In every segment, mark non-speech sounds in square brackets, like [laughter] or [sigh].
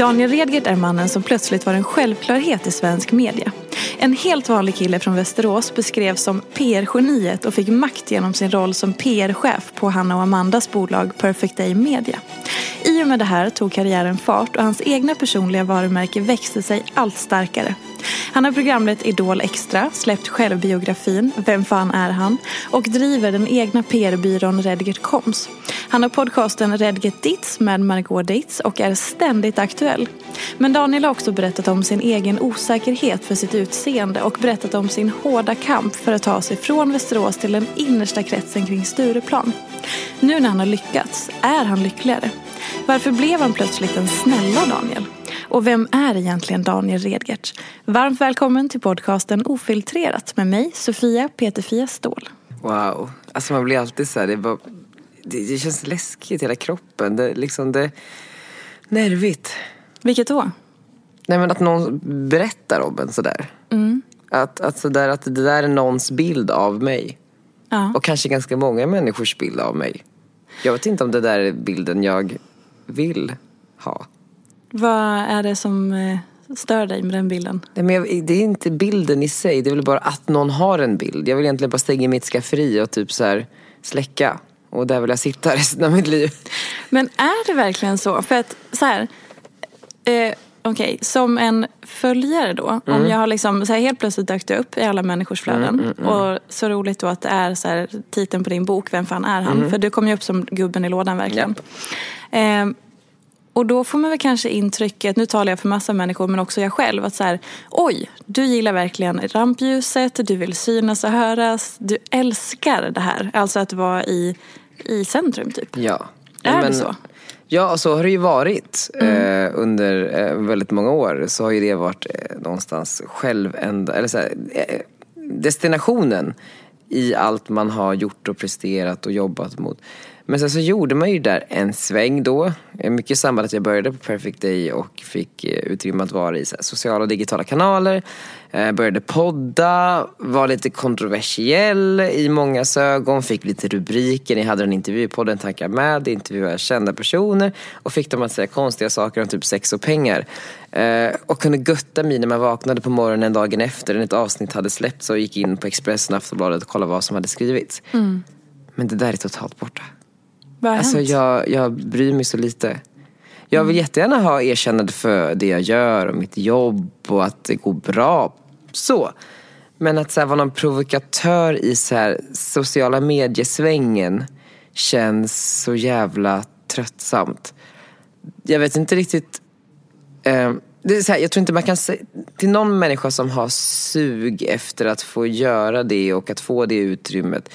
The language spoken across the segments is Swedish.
Daniel Redgert är mannen som plötsligt var en självklarhet i svensk media. En helt vanlig kille från Västerås beskrevs som PR-geniet och fick makt genom sin roll som PR-chef på Hanna och Amandas bolag Perfect Day Media. I och med det här tog karriären fart och hans egna personliga varumärke växte sig allt starkare. Han har programlett Idol Extra, släppt självbiografin Vem fan är han? och driver den egna PR-byrån Redgert Koms. Han har podcasten Redgert Ditz med Margot Ditz och är ständigt aktuell. Men Daniel har också berättat om sin egen osäkerhet för sitt utseende och berättat om sin hårda kamp för att ta sig från Västerås till den innersta kretsen kring Stureplan. Nu när han har lyckats, är han lyckligare? Varför blev han plötsligt den snälla Daniel? Och vem är egentligen Daniel Redgert? Varmt välkommen till podcasten Ofiltrerat med mig, Sofia Peterfia Ståhl. Wow. Alltså man blir alltid så här, det, bara, det, det känns läskigt i hela kroppen. Det, liksom det, nervigt. Vilket då? Nej men att någon berättar om en sådär. Mm. Att, att, sådär, att det där är någons bild av mig. Ja. Och kanske ganska många människors bild av mig. Jag vet inte om det där är bilden jag vill ha. Vad är det som eh, stör dig med den bilden? Nej, men jag, det är inte bilden i sig, det är väl bara att någon har en bild. Jag vill egentligen bara stänga mitt skafferi och typ så här släcka. Och där vill jag sitta [laughs] resten av mitt liv. Men är det verkligen så? För att så här, eh, okej, som en följare då, om jag har liksom så här, helt plötsligt dök det upp i alla människors flöden. Och så roligt då att det är så här, titeln på din bok, Vem fan är han? För du kom ju upp som gubben i lådan verkligen. Eh, och då får man väl kanske intrycket, nu talar jag för massa människor men också jag själv, att så här, oj, du gillar verkligen rampljuset, du vill synas och höras, du älskar det här. Alltså att vara i, i centrum typ. Ja. Är det så? Ja, så har det ju varit eh, under eh, väldigt många år. Så har ju det varit eh, någonstans självända, eller så här, eh, destinationen i allt man har gjort och presterat och jobbat mot. Men sen så gjorde man ju där en sväng då. Mycket i samband med att jag började på Perfect Day och fick eh, utrymme att vara i sociala och digitala kanaler. Eh, Började podda, var lite kontroversiell i mångas ögon, fick lite rubriker. Ni hade en intervju i podden Tankar med, intervjuade kända personer och fick dem att säga konstiga saker om typ sex och pengar. Eh, Och kunde götta mig när man vaknade på morgonen dagen efter när ett avsnitt hade släppts och gick in på Expressen och Aftonbladet och kollade vad som hade skrivits. Men det där är totalt borta. Vad har Alltså hänt? jag, jag bryr mig så lite. Jag vill jättegärna ha erkännande för det jag gör och mitt jobb och att det går bra. Så. Men att så här, vara någon provokatör i så här, sociala mediesvängen känns så jävla tröttsamt. Jag vet inte riktigt Eh, det är så här, jag tror inte man kan säga till någon människa som har sug efter att få göra det och att få det utrymmet.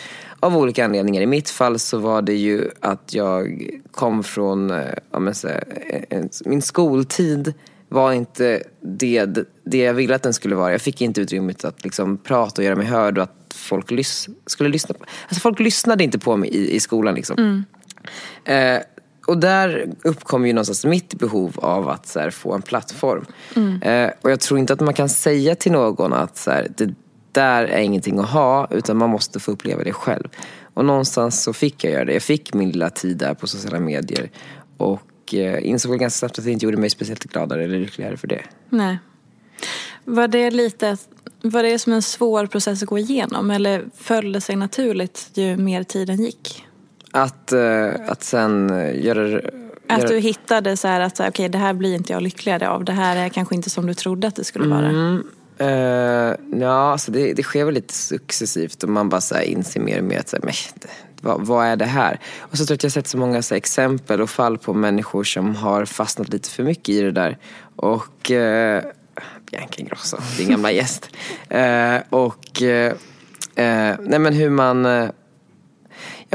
Av olika anledningar. I mitt fall så var det ju att jag kom från, eh, ja, här, en, min skoltid var inte det, det jag ville att den skulle vara. Jag fick inte utrymmet att liksom prata och göra mig hörd och att folk lys, skulle lyssna på Alltså folk lyssnade inte på mig i, i skolan liksom. Mm. Eh, och där uppkom ju någonstans mitt behov av att här, få en plattform. Mm. Eh, och jag tror inte att man kan säga till någon att så här, det där är ingenting att ha utan man måste få uppleva det själv. Och någonstans så fick jag göra det. Jag fick min lilla tid där på sociala medier. Och eh, insåg väl ganska snabbt att det inte gjorde mig speciellt gladare eller lyckligare för det. Nej. Var det lite, var det som en svår process att gå igenom eller föll det sig naturligt ju mer tiden gick? Att, eh, att sen eh, göra... Att du hittade så här att okej det här blir inte jag lyckligare av. Det här är kanske inte som du trodde att det skulle vara. Mm, Uh, ja, alltså det, det sker väl lite successivt och man bara så här inser mer och mer att så här, men, det, vad, vad är det här? Och så tror jag att jag har sett så många så här, exempel och fall på människor som har fastnat lite för mycket i det där. Och uh, Bianca Ingrosso, din gamla gäst. Uh, [laughs] och uh, nej men hur man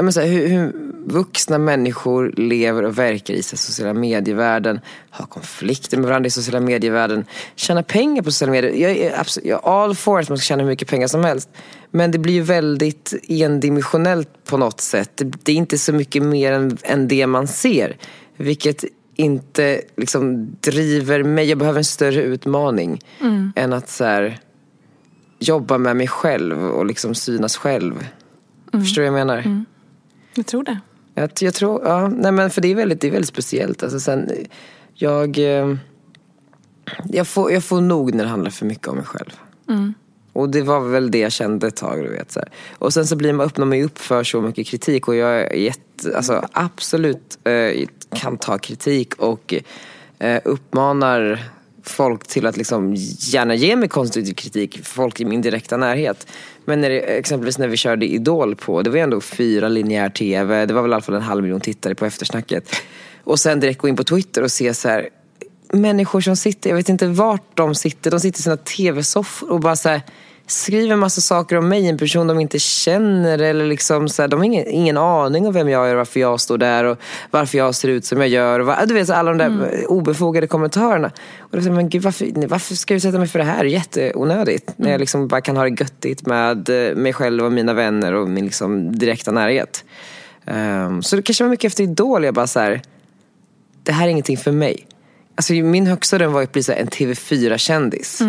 ja, men så här, hur, hur vuxna människor lever och verkar i sociala medievärlden, har konflikter med varandra i sociala medievärlden, tjänar pengar på sociala medier. Jag är absolut, jag är all for att man ska tjäna hur mycket pengar som helst. Men det blir ju väldigt endimensionellt på något sätt. Det, det är inte så mycket mer än, än det man ser. Vilket inte liksom driver mig. Jag behöver en större utmaning än att så här, jobba med mig själv och liksom synas själv. Förstår du vad jag menar? Jag tror det. Jag, jag tror, ja, nej men för det är väldigt, det är väldigt speciellt. Alltså sen, jag, eh, jag, får, jag får nog när det handlar för mycket om mig själv. Och det var väl det jag kände ett tag. Du vet, så här. Och sen så blir man, öppnar man ju upp för så mycket kritik och jag är jätte, alltså, absolut eh, kan ta kritik och eh, uppmanar folk till att liksom gärna ge mig konstruktiv kritik, folk i min direkta närhet. Men när det, exempelvis när vi körde Idol på, det var ju ändå fyra linjär tv, det var väl i alla fall en halv miljon tittare på eftersnacket. Och sen direkt gå in på Twitter och se så här människor som sitter, jag vet inte vart de sitter, de sitter i sina tv-soffor och bara så här, skriver massa saker om mig, en person de inte känner eller liksom så här, de har ingen, ingen aning om vem jag är varför jag står där och varför jag ser ut som jag gör. Och var, du vet så alla de där obefogade kommentarerna. Och då säger man, men gud varför, varför ska jag utsätta mig för det här? Jätteonödigt. När jag liksom bara kan ha det göttigt med eh, mig själv och mina vänner och min liksom direkta närhet. Um, så det kanske var mycket efter Idol, jag bara så här, det här är ingenting för mig. Alltså min högsta dröm var att bli en TV4-kändis.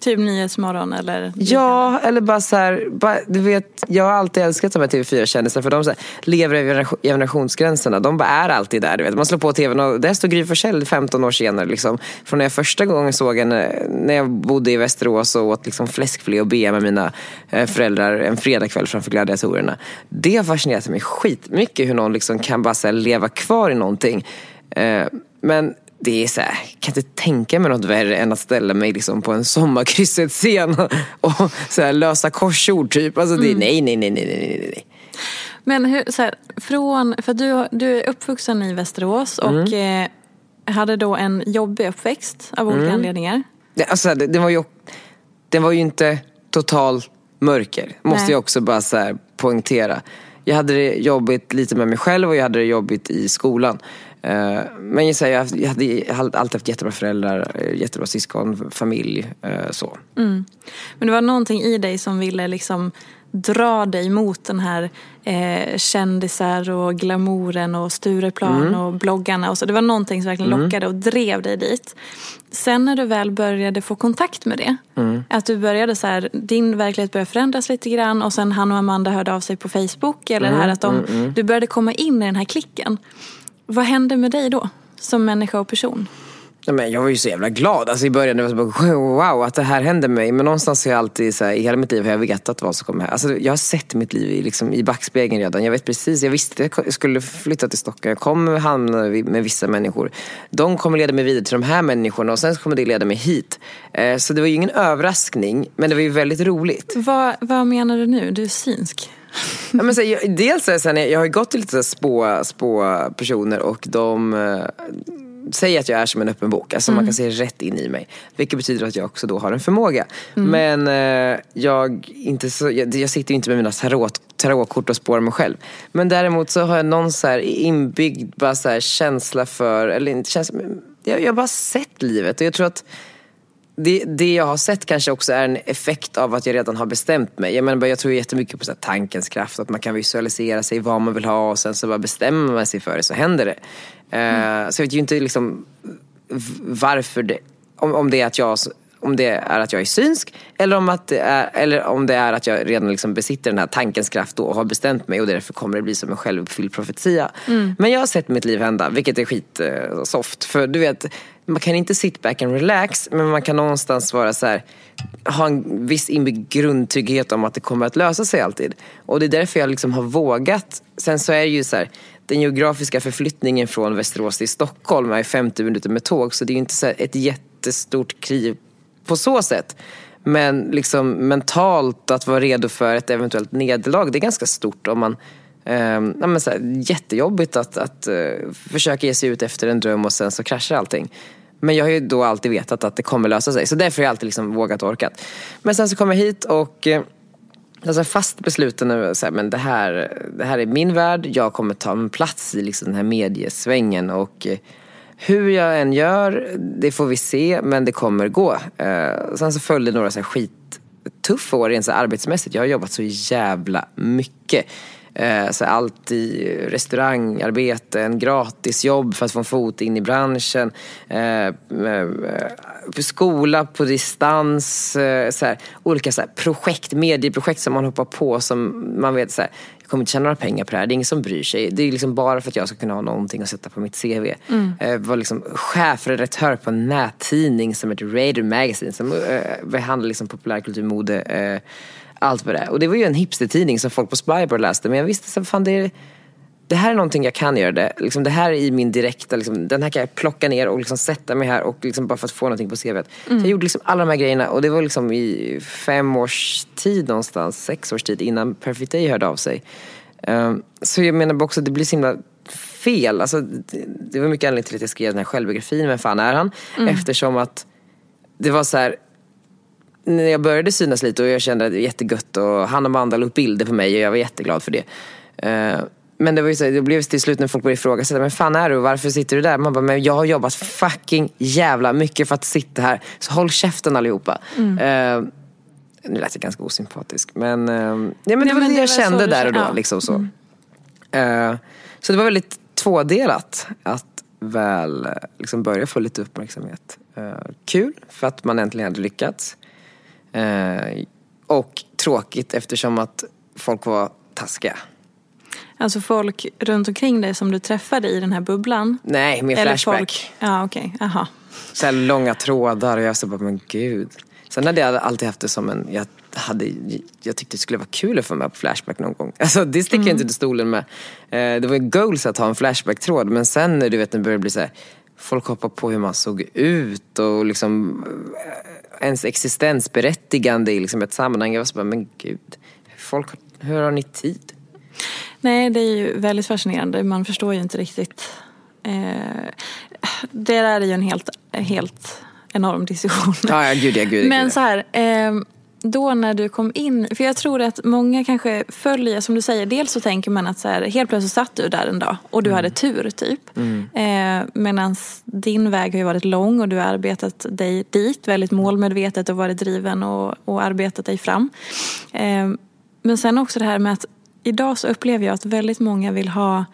Typ Nyhetsmorgon eller? Ja, eller bara så här, bara, du vet, jag har alltid älskat de här TV4-kändisarna för de så här, lever över generationsgränserna. De bara är alltid där. Du vet. Man slår på TVn och där står Gry Forssell 15 år senare. Liksom. Från när jag första gången såg henne, när jag bodde i Västerås och åt liksom fläskfilé och bea med mina eh, föräldrar en fredagkväll framför gladiatorerna. Det har fascinerat mig skitmycket hur någon liksom kan bara här, leva kvar i någonting. Eh, men det är så här, jag kan inte tänka mig något värre än att ställa mig liksom på en sommarkrysset-scen och, [laughs] och så här, lösa korsord typ. Alltså det, nej, nej, nej, nej, nej, nej. Men hur, så här, från, för du, du är uppvuxen i Västerås och eh, hade då en jobbig uppväxt av olika anledningar. Det, alltså, det, det, var ju, det var ju inte total mörker, måste Nej. jag också bara så här poängtera. Jag hade det jobbigt lite med mig själv och jag hade det jobbigt i skolan. Eh, Men jag, säger, jag, hade, alltid haft jättebra föräldrar, eh, jättebra syskon, familj. eh, Så. Men det var någonting i dig som ville liksom dra dig mot den här eh, kändisar och glamouren och Stureplan och bloggarna. Och så. Det var någonting som verkligen lockade och drev dig dit. Sen när du väl började få kontakt med det, att du började så här, din verklighet började förändras lite grann och sen han och Amanda hörde av sig på Facebook eller det här att de, du började komma in i den här klicken. Vad hände med dig då? Som människa och person? Nej, men jag var ju så jävla glad. Alltså, I början var så bara, wow att det här hände mig. Men någonstans har jag alltid, så här, i hela mitt liv har jag vetat vad som kommer här. Alltså, jag har sett mitt liv i, liksom, i backspegeln redan. Jag vet precis, jag visste att jag skulle flytta till Stockholm. Jag kommer hamna med vissa människor. De kommer leda mig vidare till de här människorna och sen kommer det leda mig hit. Eh, så det var ju ingen överraskning, men det var ju väldigt roligt. Vad, vad menar du nu? Du är synsk. Ja, men så, jag, dels är här, jag har gått till lite spå, spå personer och de eh, säger att jag är som en öppen bok. Alltså man kan se rätt in i mig. Vilket betyder att jag också då har en förmåga. Men eh, jag, inte så, jag, jag sitter ju inte med mina tarot tarotkort och spåra mig själv. Men däremot så har jag någon så inbyggd bara så känsla för, eller inte känsla, jag, jag har bara sett livet och jag tror att det, det jag har sett kanske också är en effekt av att jag redan har bestämt mig. Jag, menar, jag tror jättemycket på så tankens kraft, att man kan visualisera sig vad man vill ha och sen så bara bestämmer man sig för det så händer det. Mm. Uh, så jag vet ju inte liksom varför det, om, om det är att jag om det är att jag är synsk eller om, att det är, eller om det är att jag redan liksom besitter den här tankens kraft och har bestämt mig och därför kommer det bli som en självuppfylld profetia. Mm. Men jag har sett mitt liv hända, vilket är skitsoft. För du vet, man kan inte sit back and relax men man kan någonstans vara så här, ha en viss inbyggd grundtrygghet om att det kommer att lösa sig alltid. Och det är därför jag liksom har vågat. Sen så är det ju så här, den geografiska förflyttningen från Västerås till Stockholm är 50 minuter med tåg så det är ju inte så ett jättestort kliv på så sätt. Men liksom mentalt att vara redo för ett eventuellt nederlag, det är ganska stort om man eh, ja, men så här, jättejobbigt att, att uh, försöka ge sig ut efter en dröm och sen så kraschar allting. Men jag har ju då alltid vetat att det kommer lösa sig. Så därför har jag alltid liksom vågat och orkat. Men sen så kom jag hit och eh, alltså fast besluten, så här, men det här, det här är min värld. Jag kommer ta en plats i liksom den här mediesvängen. Och eh, hur jag än gör, det får vi se, men det kommer gå. Eh, sen så följde några så här skittuffa år rent så arbetsmässigt. Jag har jobbat så jävla mycket. Eh, så allt i restaurangarbeten, gratisjobb för att få en fot in i branschen. Eh, skola på distans. Så här, olika så här, projekt, medieprojekt som man hoppar på som man vet så här, jag kommer inte tjäna några pengar på det här. Det är ingen som bryr sig. Det är liksom bara för att jag ska kunna ha någonting att sätta på mitt CV. Mm. Eh, var liksom chefredaktör på en nättidning som heter Raider Magazine som eh, behandlar liksom populärkulturmode. Eh, allt vad det är. Och det var ju en hipstertidning som folk på Spybar läste. Men jag visste att fan det är det här är någonting jag kan göra. Det, liksom, det här är i min direkta, liksom, den här kan jag plocka ner och liksom sätta mig här och liksom bara för att få någonting på CVt. Mm. Så jag gjorde liksom alla de här grejerna och det var liksom i fem års tid någonstans, sex års tid innan Perfect Day hörde av sig. Um, så jag menar också det blir så himla fel. Alltså, det, det var mycket anledning till att jag skrev den här självbiografin, Vem fan är han? Mm. Eftersom att det var så här, när jag började synas lite och jag kände att det var jättegött och han och Amanda la upp bilder på mig och jag var jätteglad för det. Uh, men det var ju så, det blev till slut när folk började ifrågasätta, men fan är du? Varför sitter du där? Man bara, men jag har jobbat fucking jävla mycket för att sitta här. Så håll käften allihopa. Mm. Uh, nu lät jag ganska osympatisk men, uh, ja, men det Nej, var men det jag kände där och då. Ja. Liksom så. Mm. Så det var väldigt tvådelat att väl liksom börja få lite uppmärksamhet. Kul för att man äntligen hade lyckats. Och tråkigt eftersom att folk var taskiga. Alltså folk runt omkring dig som du träffade i den här bubblan? Nej, mer Eller flashback. Folk... Ja, okej. Okay. Aha. Så långa trådar och jag så bara, men gud. Sen hade jag alltid haft det som en, jag, hade, jag tyckte det skulle vara kul att få med på Flashback någon gång. [laughs] Alltså det sticker mm. jag inte till stolen med. Eh, det var ju goals att ha en Flashback-tråd men sen du vet när det började bli så här, folk hoppar på hur man såg ut och liksom eh, ens existensberättigande i liksom ett sammanhang. Jag var så bara, men gud, folk, hur har ni tid? Nej, det är ju väldigt fascinerande. Man förstår ju inte riktigt. Eh, det där är ju en helt, helt enorm diskussion. Ja, ja gud ja, gud, Men så här, eh, då när du kom in, för jag tror att många kanske följer, som du säger, dels så tänker man att så här, helt plötsligt satt du där en dag och du mm. hade tur typ. Mm. Eh, Medan din väg har ju varit lång och du har arbetat dig dit väldigt målmedvetet och varit driven och, och arbetat dig fram. Eh, men sen också det här med att idag så upplever jag att väldigt många vill ha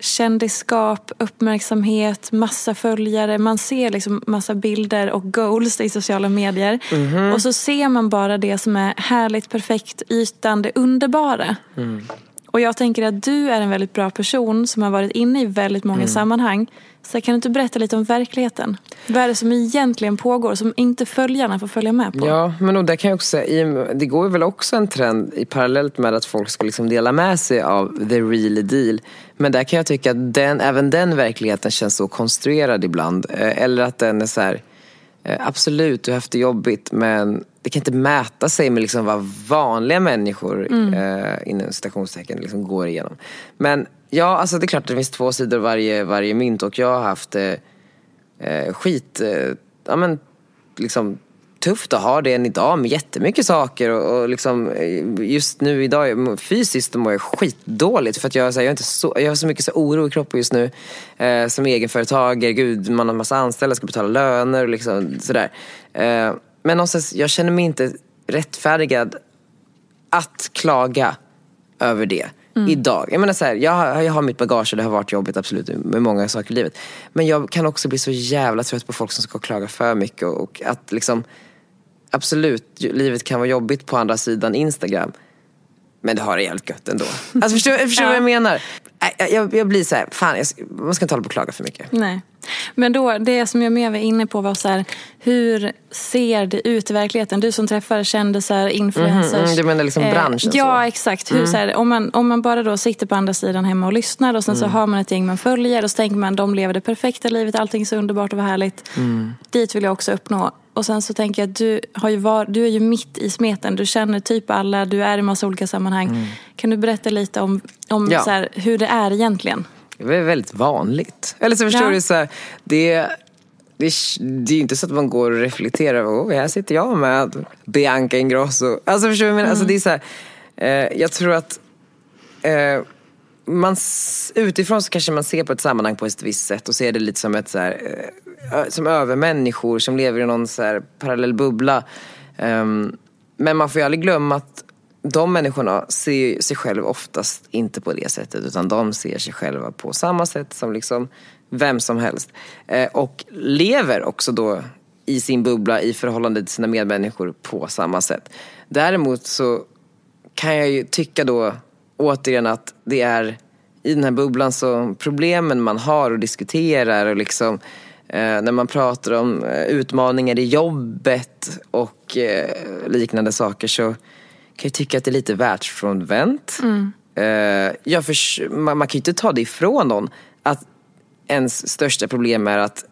kändisskap, uppmärksamhet, massa följare. Man ser liksom massa bilder och goals i sociala medier. Mm -hmm. Och så ser man bara det som är härligt, perfekt, ytande, underbara. Mm. Och jag tänker att du är en väldigt bra person som har varit inne i väldigt många mm. sammanhang. Så kan du inte berätta lite om verkligheten? Vad är det som egentligen pågår som inte följarna får följa med på? Ja, men och där kan jag också säga, det går väl också en trend i parallellt med att folk ska liksom dela med sig av the real deal. Men där kan jag tycka att den, även den verkligheten känns så konstruerad ibland. Eh, eller att den är så här, eh, absolut du har haft det jobbigt men det kan inte mäta sig med liksom vad vanliga människor mm. eh, inom citationstecken liksom går igenom. Men ja, alltså det är klart att det finns två sidor varje, varje mynt och jag har haft eh, eh, skit, eh, ja men liksom tufft att ha det än idag med jättemycket saker och, och liksom eh, just nu idag fysiskt mår jag skitdåligt för att jag, så här, jag, är inte så, jag har så mycket så oro i kroppen just nu. Eh, som egenföretagare, gud man har massa anställda, ska betala löner och liksom sådär. Eh, men någonstans, jag känner mig inte rättfärdigad att klaga över det. Mm. Idag. Jag menar så här, jag, har, jag har mitt bagage och det har varit jobbigt absolut med många saker i livet. Men jag kan också bli så jävla trött på folk som ska klaga för mycket och, och att liksom Absolut, livet kan vara jobbigt på andra sidan Instagram. Men det har det jävligt gött ändå. Alltså förstår, förstår ja. vad jag menar? Jag, jag, jag blir så här, fan jag, man ska inte hålla på och klaga för mycket. Nej. Men då, det som jag mer var inne på var så här, hur ser det ut i verkligheten? Du som träffar kändisar, influencers. Mm, mm, du menar liksom branschen? Eh, ja, exakt. Hur, mm. så här, om, man, om man bara då sitter på andra sidan hemma och lyssnar och sen så mm. har man ett gäng man följer och så tänker man de lever det perfekta livet, allting är så underbart och härligt. Mm. Dit vill jag också uppnå. Och sen så tänker jag att du, har ju var, du är ju mitt i smeten. Du känner typ alla, du är i massa olika sammanhang. Mm. Kan du berätta lite om, om ja. så här, hur det är egentligen? Det är väldigt vanligt. Eller så förstår ja. du, så här, det, det, det är ju inte så att man går och reflekterar. Oh, här sitter jag med Bianca Ingrosso. Alltså förstår du vad jag menar? Mm. Alltså, det är så här, eh, jag tror att eh, man, utifrån så kanske man ser på ett sammanhang på ett visst sätt och ser det lite som ett så här, eh, som övermänniskor som lever i någon så här parallell bubbla. Um, men man får ju aldrig glömma att de människorna ser sig själva oftast inte på det sättet utan de ser sig själva på samma sätt som liksom vem som helst. Uh, och lever också då i sin bubbla i förhållande till sina medmänniskor på samma sätt. Däremot så kan jag ju tycka då återigen att det är i den här bubblan så problemen man har och diskuterar och liksom eh, när man pratar om eh, utmaningar i jobbet och eh, liknande saker så kan jag tycka att det är lite världsfrånvänt. Mm. Eh, jag för, man, man kan ju inte ta det ifrån någon att ens största problem är att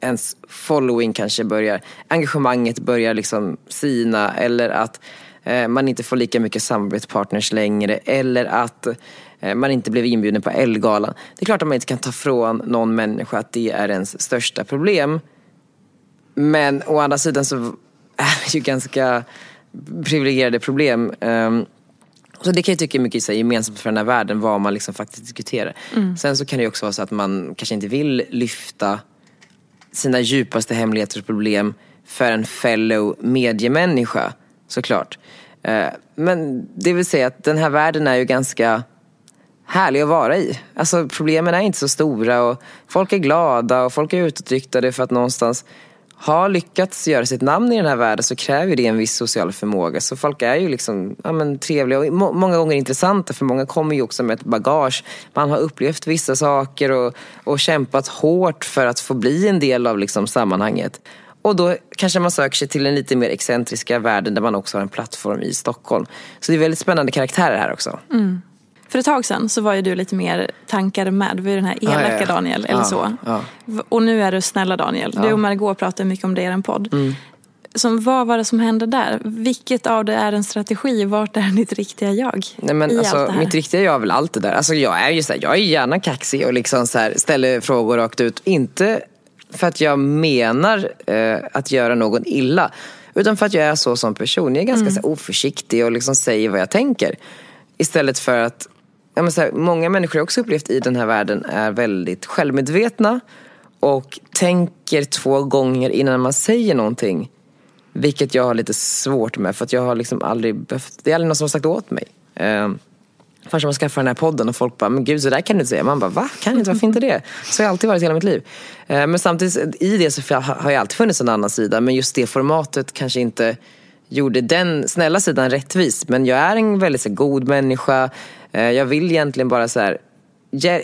ens following kanske börjar, engagemanget börjar liksom sina eller att Eh, man inte får lika mycket samarbetspartners längre eller att eh, man inte blev inbjuden på Elgalan. Det är klart att man inte kan ta från någon människa att det är ens största problem. Men å andra sidan så [laughs] är det ju ganska privilegierade problem. Ehm, så det kan jag tycka är mycket så här, gemensamt för den här världen, vad man liksom faktiskt diskuterar. Mm. Sen så kan det ju också vara så att man kanske inte vill lyfta sina djupaste hemligheter och problem för en fellow mediemänniska såklart. Eh, men det vill säga att den här världen är ju ganska härlig att vara i. Alltså problemen är inte så stora och folk är glada och folk är utåtriktade för att någonstans ha lyckats göra sitt namn i den här världen så kräver det en viss social förmåga. Så folk är ju liksom ja, men, trevliga och må många gånger intressanta för många kommer ju också med ett bagage. Man har upplevt vissa saker och, och kämpat hårt för att få bli en del av liksom, sammanhanget. Och då kanske man söker sig till den lite mer excentriska världen där man också har en plattform i Stockholm. Så det är väldigt spännande karaktärer här också. Mm. För ett tag sedan så var ju du lite mer tankar med. Du var ju den här elaka ah, ja, ja. Daniel eller så. Och nu är du snälla Daniel. Du och Margot pratar mycket om det i er podd. Mm. Som, vad var det som hände där? Vilket av det är en strategi? Vart är ditt riktiga jag? Nej, men alltså, mitt riktiga jag är väl allt det där. Alltså, jag är ju så här, jag är gärna kaxig och liksom så här, ställer frågor rakt ut. Inte för att jag menar eh, att göra någon illa. Utan för att jag är så som person. Jag är ganska mm. så oförsiktig och liksom säger vad jag tänker. Istället för att, ja, så här, många människor jag också upplevt i den här världen är väldigt självmedvetna. Och tänker två gånger innan man säger någonting. Vilket jag har lite svårt med för att jag har liksom aldrig behövt, det är aldrig någon som har sagt åt mig. Eh, förrän man skaffade den här podden och folk bara, men gud så där kan du inte säga. Man bara, va? Kan inte? Varför inte det? Så har jag alltid varit hela mitt liv. Eh, men samtidigt, i det så har jag alltid funnits en annan sida. Men just det formatet kanske inte gjorde den snälla sidan rättvis. Men jag är en väldigt så, god människa. Eh, jag vill egentligen bara så här,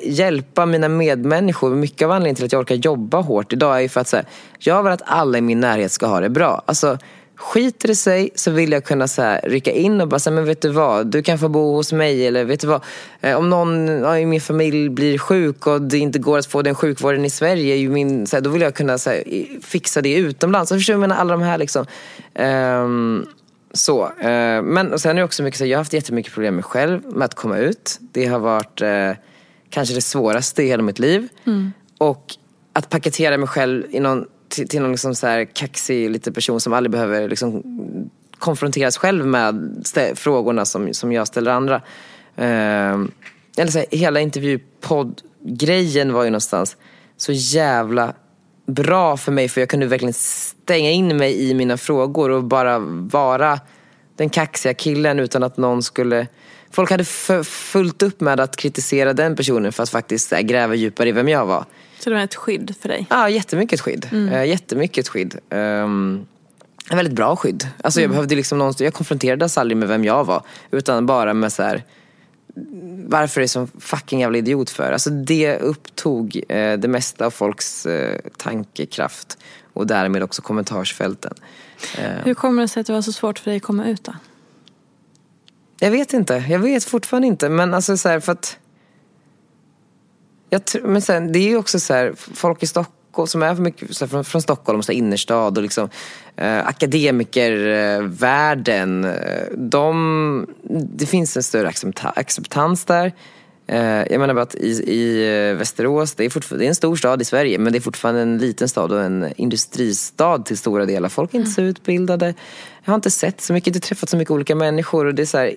hjälpa mina medmänniskor. Mycket av anledningen till att jag orkar jobba hårt idag är ju för att så här, jag vill att alla i min närhet ska ha det bra. Alltså, Skiter det sig så vill jag kunna så här, rycka in och bara säga, men vet du vad, du kan få bo hos mig eller vet du vad, eh, om någon i min familj blir sjuk och det inte går att få den sjukvården i Sverige, ju min, så här, då vill jag kunna så här, fixa det utomlands. Så förstår du, alla de här liksom. Um, så. Uh, men och sen är det också mycket så jag har haft jättemycket problem med själv med att komma ut. Det har varit uh, kanske det svåraste i hela mitt liv. Mm. Och att paketera mig själv i någon till, till någon liksom så här kaxig lite person som aldrig behöver liksom konfronteras själv med stä- frågorna som, som jag ställer andra. Eh, eller så här, hela intervjupodd-grejen var ju någonstans så jävla bra för mig för jag kunde verkligen stänga in mig i mina frågor och bara vara den kaxiga killen utan att någon skulle... Folk hade fullt upp med att kritisera den personen för att faktiskt här, gräva djupare i vem jag var. Så det var ett skydd för dig? Ja, jättemycket skydd. Mm. jättemycket skydd. Um, en väldigt bra skydd. Alltså jag behövde liksom någon, jag konfronterades aldrig med vem jag var. Utan bara med så här, varför är det som fucking jävla idiot för? Alltså det upptog eh, det mesta av folks eh, tankekraft. Och därmed också kommentarsfälten. Eh, Hur kommer det sig att det var så svårt för dig att komma ut då? jag vet inte, jag vet fortfarande inte. Men alltså så här, för att... Jag men sen, det är ju också så här, folk i Stockholm som är mycket, så från, från Stockholm, så innerstad och liksom eh, akademikervärlden. Eh, de, det finns en större accepta, acceptans där. Eh, jag menar bara att i, i eh, Västerås, det är, det är en stor stad i Sverige men det är fortfarande en liten stad och en industristad till stora delar. Folk är inte så utbildade. Jag har inte sett så mycket, inte träffat så mycket olika människor och det är så här,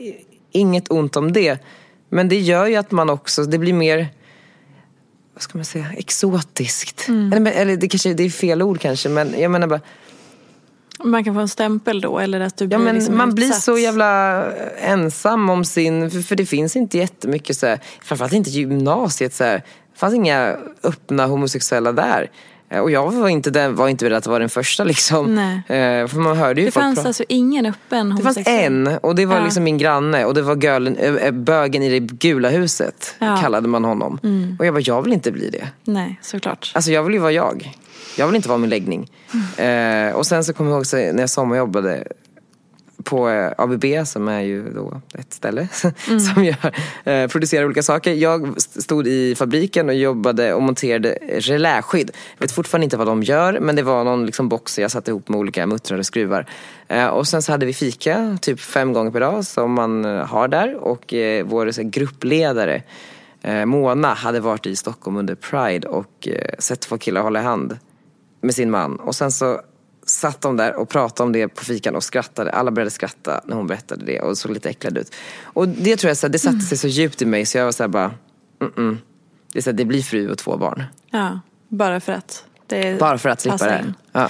inget ont om det. Men det gör ju att man också, det blir mer vad ska man säga, exotiskt. Eller, men- eller det kanske det är fel ord kanske men jag menar bara Man kan få en stämpel då eller att du Ja, blir men liksom man blir utsatt. så jävla ensam om sin... För, för det finns inte jättemycket så här, framförallt inte gymnasiet så här, det fanns inga öppna homosexuella där. Eh, Och jag var inte, den, var inte beredd att vara den första liksom. Nej. Eh, För man hörde ju Det folk fanns prata. alltså ingen öppen Det fanns en och det var Ja. liksom min granne och det var gölen, ö, bögen i det gula huset Ja. Mm. kallade man honom. Och jag bara, jag vill inte bli det. Nej, såklart. Alltså jag vill ju vara jag. Jag vill inte vara min läggning. Eh, och sen så kommer jag ihåg när jag sommarjobbade på eh, ABB som är ju då ett ställe [laughs] som gör, eh, producerar olika saker. Jag stod i fabriken och jobbade och monterade reläskydd. Jag vet fortfarande inte vad de gör men det var någon liksom box jag satte ihop med olika muttrar och skruvar. Eh, och sen så hade vi fika typ fem gånger per dag som man har där och eh, vår så här, gruppledare Mona hade varit i Stockholm under Pride och sett två killar hålla i hand med sin man. Och sen så satt de där och pratade om det på fikan och skrattade. Alla började skratta när hon berättade det och såg lite äcklad ut. Och det tror jag, så här, det satte sig så djupt i mig så jag var så här bara, mm-mm. Det, är så här, det blir fru och två barn. Ja, bara för att det Bara för att slippa det. in. Ja.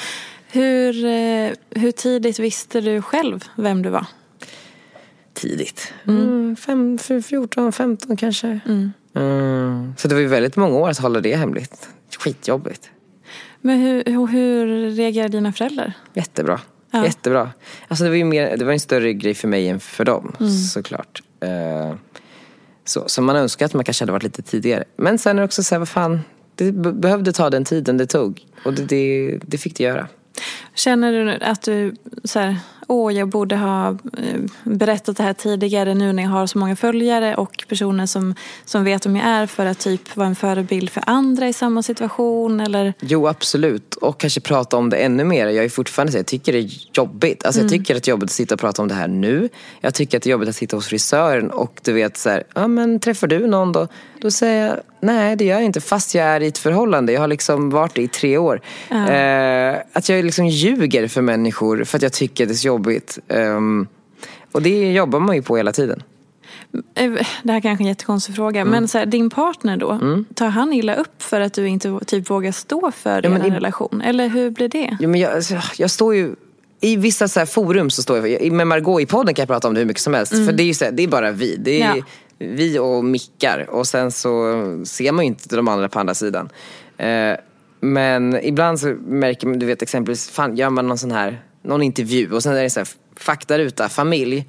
Hur, eh, hur tidigt visste du själv vem du var? Tidigt. Mm, fem, f- 14, 15 kanske. Mm. Så det var ju väldigt många år att hålla det hemligt. Skitjobbigt. Men hur, hur, reagerade dina föräldrar? Jättebra. Ja. Jättebra. Alltså det var ju mer, det var en större grej för mig än för dem såklart. Eh, så, så man önskar att man kanske hade varit lite tidigare. Men sen är det också så här, vad fan. Det be- behövde ta den tiden det tog. Och det, det, det fick det göra. Känner du att du så här, åh jag borde ha eh, berättat det här tidigare nu när jag har så många följare och personer som, som vet vem jag är för att typ vara en förebild för andra i samma situation eller? Jo absolut. Och kanske prata om det ännu mer. Jag är fortfarande så jag tycker det är jobbigt. Alltså jag tycker att det är jobbigt att sitta och prata om det här nu. Jag tycker att det är jobbigt att sitta hos frisören och du vet så här, ja men träffar du någon då? Då säger jag, nej det gör jag inte fast jag är i ett förhållande. Jag har liksom varit det i tre år. Eh, att jag liksom ljuger för människor för att jag tycker det är så jobbigt. Ehm, och det jobbar man ju på hela tiden. Eh, Det här kanske är en jättekonstig fråga Mm. men så här, din partner då, tar han illa upp för att du inte typ vågar stå för Ja, i- relation? Eller hur blir det? Jo, men jag, alltså, jag står ju i vissa så forum så står jag, med Margot i podden kan jag prata om det hur mycket som helst. För det är ju så här, det är bara vi. Det är Ja. vi och mickar. Och sen så ser man ju inte de andra på andra sidan. Eh, men ibland så märker man, du vet exempelvis, fan gör man någon sån här, någon intervju och sen är det så här, faktaruta, familj.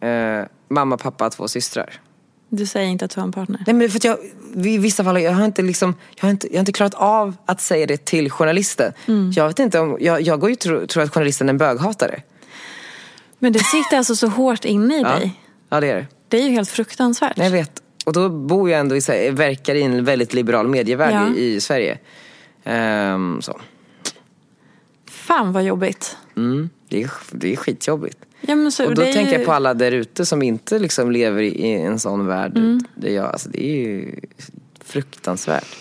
Eh, mamma, pappa, två systrar. Du säger inte att du har en partner? Nej men för att jag, i vissa fall, jag har inte liksom, jag har inte, jag har inte klarat av att säga det till journalisten. Jag vet inte om, jag, jag går ju tro, tror att journalisten är en böghatare. Men det sitter alltså så hårt inne i Ja, dig. ja det är det. Det är ju helt fruktansvärt. Jag vet. Och då bor jag ändå i, så här- verkar i en väldigt liberal medievärld Ja. i, i Sverige. Ehm, så. Fan vad jobbigt. Mm, det, är, det är skitjobbigt. Ja, men så, Och då det är tänker ju- jag på alla där ute som inte liksom lever i en sån värld. Mm. Det, jag, alltså, det är ju fruktansvärt.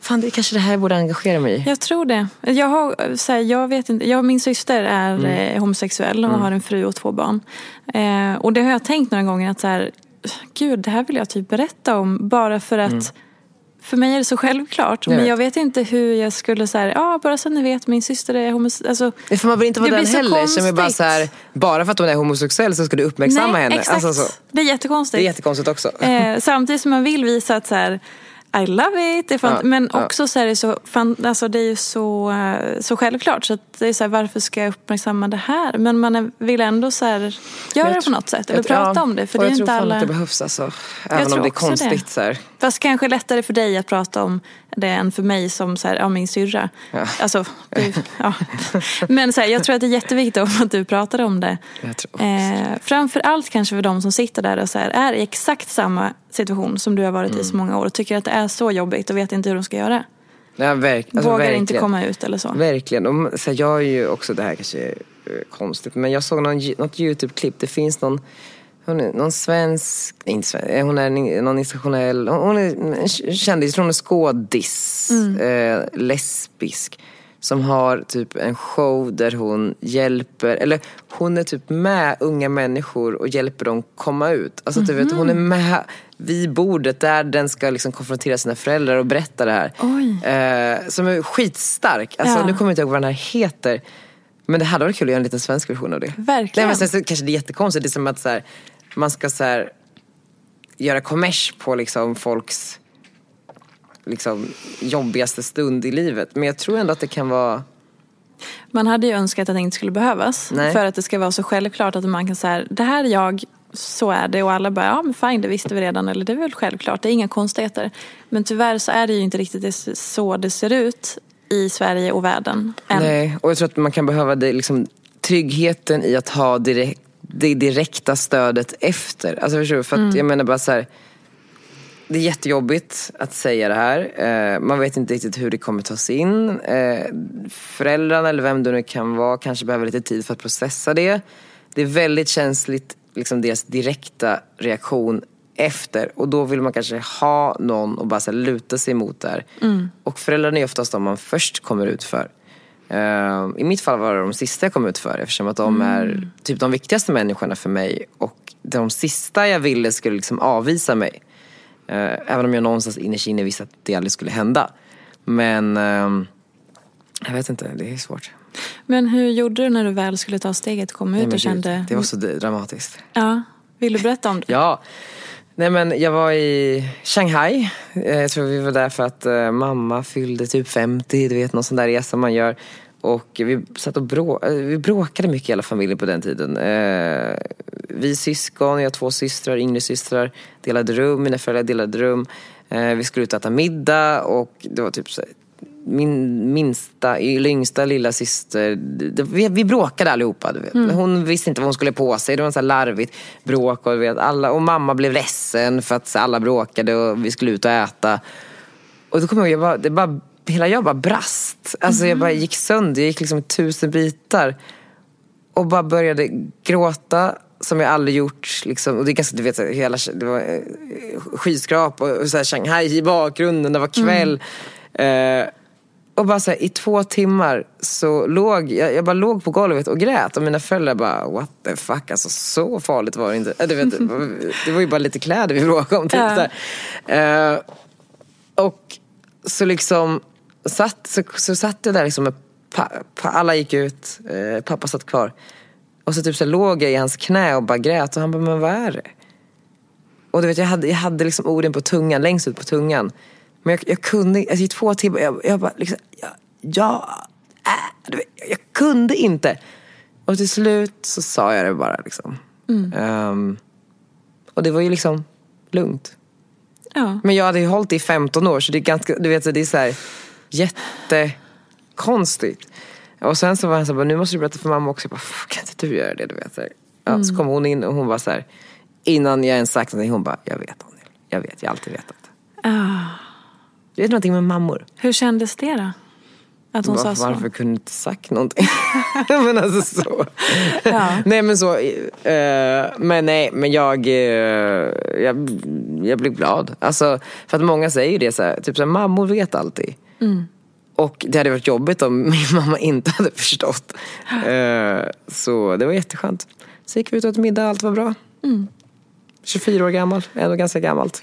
fan det är kanske det här jag borde engagera mig i. Jag tror det. Jag, har, så här, jag vet inte, jag, min syster är Mm. eh, homosexuell och har en fru och två barn. Eh, och det har jag tänkt några gånger att så här, gud det här vill jag typ berätta om bara för att för mig är det så självklart. Jag men jag vet inte hur jag skulle säga, ja bara så ni vet min syster är homosexuell. Alltså, får man väl inte vara den heller som är bara så här, bara för att hon är homosexuell så ska du uppmärksamma nej, henne. exakt. Alltså, så. Det är jättekonstigt. Det är jättekonstigt också. Eh, samtidigt som man vill visa att så här, I love it. Fan, Ja, men ja. också så är det så, fan, alltså det är ju så, eh, så självklart. Så att det är så här, varför ska jag uppmärksamma det här? Men man vill ändå så här, göra det på något sätt. Eller prata ja, om det. För det är jag inte tror fan alla... att det behövs alltså. Även om det är också det. konstigt så här. Fast kanske lättare för dig att prata om det än för mig som så här, ja, min syrra. Alltså, det, ja. Men så här, jag tror att det är jätteviktigt att du pratar om det. Jag tror också Eh, framför allt kanske för de som sitter där och så här, är i exakt samma situation som du har varit i så många år och tycker att det är så jobbigt och vet inte hur de ska göra. Ja, verk, alltså, Vågar verkligen. inte komma ut eller så. Verkligen. Och, så här, jag är ju också, det här kanske är eh, konstigt, men jag såg någon, något YouTube-klipp. Det finns någon, hon är, någon svensk, nej, inte svensk, eh, hon är någon internationell, hon är en kändis, hon är skådis, eh, lesbisk. Som har typ en show där hon hjälper, eller hon är typ med unga människor och hjälper dem komma ut. Alltså du vet, hon är med vid bordet där den ska liksom konfrontera sina föräldrar och berätta det här. Oj. Eh, som är skitstark. Alltså, Ja. Nu kommer jag inte ihåg vad den här heter. Men det hade varit kul att göra en liten svensk version av det. Verkligen. Nej, men sen, kanske det är jättekonstigt. Det är som att så här, man ska så här, göra kommers på liksom, folks liksom, jobbigaste stund i livet. Men jag tror ändå att det kan vara... Man hade ju önskat att det inte skulle behövas. Nej. För att det ska vara så självklart att man kan säga det här är jag, så är det. Och alla bara, ja men fine det visste vi redan. Eller det är väl självklart, det är inga konstigheter. Men tyvärr så är det ju inte riktigt det, så det ser ut i Sverige och världen. Än. Nej, och jag tror att man kan behöva det, liksom, tryggheten i att ha direkt, det direkta stödet efter. Alltså förstår du? För att jag menar bara så här. Det är jättejobbigt att säga det här. Eh, man vet inte riktigt hur det kommer tas in. Eh, föräldrarna eller vem det nu kan vara kanske behöver lite tid för att processa det. Det är väldigt känsligt, liksom deras direkta reaktion efter. Och då vill man kanske ha någon och bara så här, luta sig mot där. Och föräldrarna är oftast de man först kommer ut för. Eh, I mitt fall var det de sista jag kom ut för eftersom att de är typ de viktigaste människorna för mig. Och de sista jag ville skulle liksom avvisa mig. Eh, även om jag någonstans inne visste att det aldrig skulle hända. Men ehm, jag vet inte, det är svårt. Men hur gjorde du när du väl skulle ta steget Nej, ut men och kände... Det var så dramatiskt. Ja, vill du berätta om det? Ja. Nej men jag var i Shanghai. Eh, Jag tror vi var där för att eh, mamma fyllde typ 50, du vet någon sån där resa man gör. Och vi satt och brå eh, vi bråkade mycket i alla familjer på den tiden. Eh, vi syskon, jag har två systrar, yngre systrar, delade rum, mina föräldrar delade rum. Eh, vi skulle ut och äta middag och det var typ så min minsta, yngsta lilla syster, vi, vi bråkade allihopa. Du vet. Hon visste inte vad hon skulle på sig. Det var här larvigt bråk. Och, vet, alla, och mamma blev ledsen för att så, alla bråkade och vi skulle ut och äta. Och då kommer jag ihåg, jag bara, det bara, hela jag bara brast. Alltså jag bara gick sönder, jag gick liksom tusen bitar. Och bara började gråta som jag aldrig gjort. Liksom. Och det är ganska, du vet, hela, det var eh, skyskrap och, och så här, Shanghai i bakgrunden, det var kväll. Eh, och bara så här, i två timmar så låg jag, jag bara låg på golvet och grät och mina föräldrar bara what the fuck, alltså så farligt var det inte. Eh, Du vet, det var- ju bara lite kläder vi bråkade om. Typ, Ja. så. Eh, och så liksom satt, så, så satt jag där liksom med alla gick ut, eh, pappa satt kvar. Och så typ så låg jag i hans knä och bara grät och han bara, men vad är det? Och du vet, jag hade, jag hade liksom orden på tungan, längst ut på tungan. Men jag, jag kunde alltså i två timmar, jag, jag bara liksom, jag, jag, äh, vet, jag kunde inte. Och till slut så sa jag det bara liksom. Ehm, och det var ju liksom lugnt. Ja. Men jag hade ju hållit det i 15 år så det är ganska, du vet så det är så här jättekonstigt. Och sen så var han så här, nu måste du berätta för mamma också. Jag bara, kan inte du göra det? Du vet, så. Ja, så kom hon in och hon var så här, innan jag ens sagt någonting, hon bara, jag vet Daniel. Jag vet, jag har alltid vetat. Ah. Det är någonting med mammor. Hur kändes det då? Att hon Var, sa så? varför kunde du inte sagt någonting? [laughs] men alltså så. [laughs] Ja. Nej men så, eh, men nej men jag, eh, jag, jag blev glad. Alltså, för att många säger ju det så här, typ så här, mammor vet alltid. Mm. Och det hade varit jobbigt om min [laughs] mamma inte hade förstått. Eh, så det var jätteskönt. Så gick vi ut och åt middag, allt var bra. Mm. 24 år gammal, ändå ganska gammalt.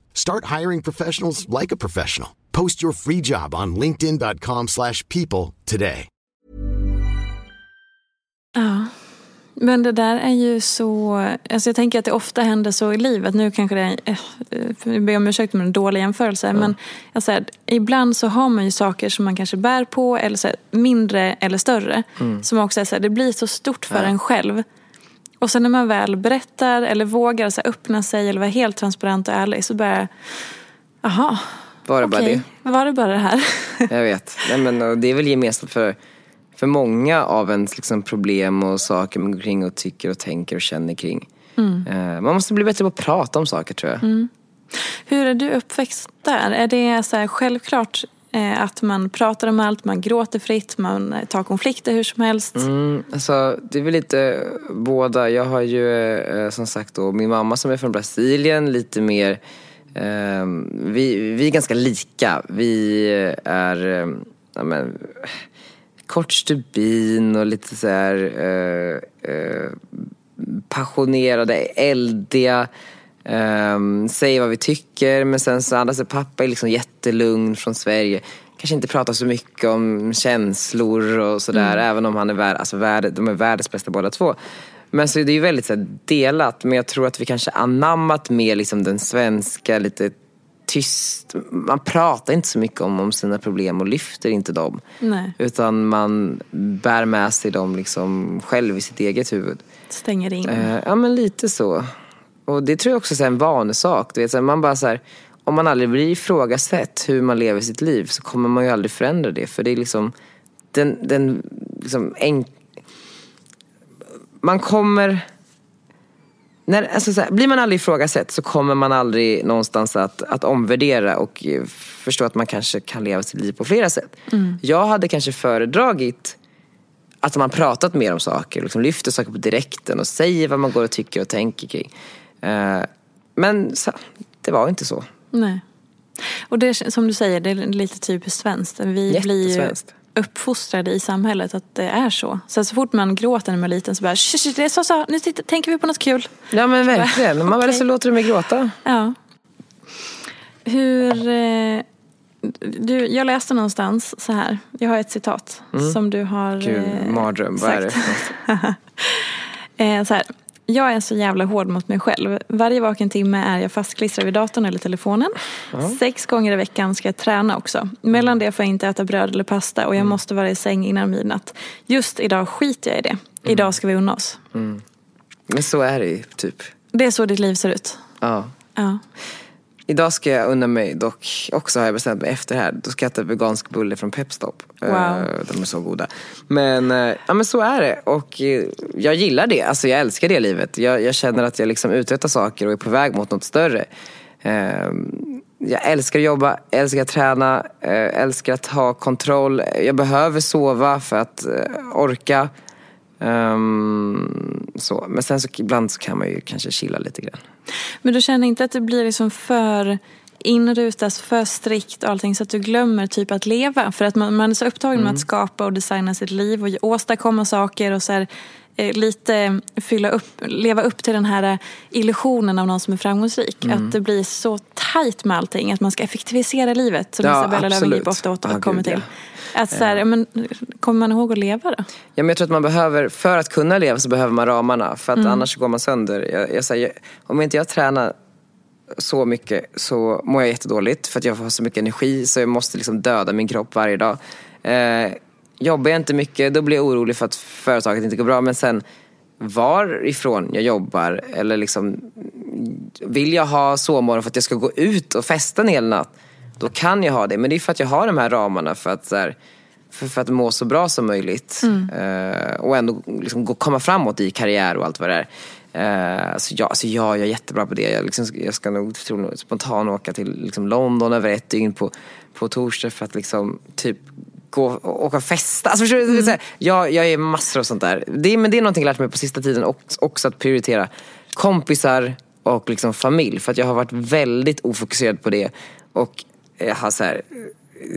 Start hiring professionals like a professional. Post your free job on linkedin.com/people slash people today. Ja. Men det där är ju så... Alltså jag tänker att det ofta händer så i livet. Nu kanske det är... eh, Jag ber om ursäkt med en dålig jämförelse. Men jag säger, ibland så har man ju saker som man kanske bär på. Eller så här, mindre eller större. Som också är så här, det blir så stort för en själv. Och sen när man väl berättar eller vågar så här, öppna sig eller vara helt transparent och ärlig så börjar Jaha. Var det bara okej. Var det bara det här? [laughs] Jag vet. Nej, men, det är väl gemensamt för, för många av ens liksom, problem och saker man går kring och tycker och tänker och känner kring. Eh, man måste bli bättre på att prata om saker tror jag. Hur är du uppväxt där? Är det så självklart Eh, att man pratar om allt, man gråter fritt, man eh, tar konflikter hur som helst? Mm, alltså, det är väl lite båda. Jag har ju eh, som sagt då min mamma som är från Brasilien, lite mer eh, vi, vi är ganska lika. Vi är eh, ja, men, kort stubin och lite så här eh, eh, passionerade, eldiga. Um, säger vad vi tycker men sen så andra så pappa är liksom jättelugn från Sverige. Kanske inte pratar så mycket om känslor och sådär även om han är, värd, alltså, värld, de är världens bästa båda två. Men så det är ju väldigt så här, delat men jag tror att vi kanske anammat mer liksom den svenska lite tyst. Man pratar inte så mycket om, om sina problem och lyfter inte dem. Nej. Utan man bär med sig dem liksom själv i sitt eget huvud. Stänger in? Eh, ja men lite så. Och det tror jag också är en vanesak. Du vet, så här, man bara så här, om man aldrig blir ifrågasatt hur man lever sitt liv så kommer man ju aldrig förändra det. För det är liksom den, den liksom enk... Man kommer... När, alltså så här, blir man aldrig ifrågasatt så kommer man aldrig någonstans att, att omvärdera och förstå att man kanske kan leva sitt liv på flera sätt. Jag hade kanske föredragit att man pratat mer om saker, liksom lyfter saker på direkten och säger vad man går och tycker och tänker kring. Eh, men det var inte så. Nej. Och det som du säger, det är lite typiskt svenskt. Vi blir ju uppfostrade i samhället att det är så. Så, så fort man gråter när man är liten så bara, "Shh, shh, det är så, så, nu tittar, tänker vi på något kul. Ja men verkligen. När man väl så låter du mig gråta. Ja. Hur... Eh, du, jag läste någonstans så här. Jag har ett citat som du har Mm. Gud, eh, mardröm. Vad är det [laughs] så här. Jag är så jävla hård mot mig själv. Varje vaken timme är jag fastklistrad vid datorn eller telefonen. Sex gånger i veckan ska jag träna också. Mellan det får jag inte äta bröd eller pasta och jag måste vara i säng innan midnatt. Just idag skiter jag i det. Idag ska vi unna oss. Men så är det ju, typ. Det är så ditt liv ser ut. Ja. Ja. Idag ska jag unna mig dock, också har jag bestämt mig efter här, då ska jag äta vegansk bulle från Pepstop. Wow. Eh, De är så goda. Men, eh, ja, men så är det. Och eh, jag gillar det. Alltså jag älskar det livet. Jag, jag känner att jag liksom uträttar saker och är på väg mot något större. Eh, Jag älskar att jobba, älskar att träna, älskar att ha kontroll. Jag behöver sova för att orka. Ehm, så. Men sen så ibland så kan man ju kanske chilla lite grann. Men du känner inte att det blir liksom för inrutas, för strikt och allting så att du glömmer typ att leva? För att man, man är så upptagen Mm. med att skapa och designa sitt liv och åstadkomma saker och så här, eh, lite fylla upp, leva upp till den här illusionen av någon som är framgångsrik. Mm. Att det blir så tajt med allting, att man ska effektivisera livet som Ja, Isabella. Löwengrip ofta återkommer Ja, gud, till. Att så här, men, kommer man ihåg att leva då? Ja, men jag tror att man behöver, för att kunna leva så behöver man ramarna. För att Mm. annars går man sönder. Jag, jag säger, om inte jag tränar så mycket så mår jag jättedåligt. För att jag har så mycket energi så jag måste liksom döda min kropp varje dag. Eh, jobbar jag inte mycket då blir jag orolig för att företaget inte går bra. Men sen varifrån jag jobbar eller liksom vill jag ha sovmorgon för att jag ska gå ut och festa en hel natt då kan jag ha det. Men det är för att jag har de här ramarna för att, så här, för, för att må så bra som möjligt. Eh, och ändå liksom gå, komma framåt i karriär och allt vad det är. Eh, så ja, alltså ja, jag är jättebra på det. Jag, liksom, jag ska nog spontant åka till liksom, London över ett dygn på, på torsdag för att liksom, typ gå och åka och festa. Alltså, förstår du? Säga, jag, jag är massor av sånt där. Det, men det är någonting jag lärt mig på sista tiden också, också att prioritera kompisar och liksom familj. För att jag har varit väldigt ofokuserad på det. Och jag har så här,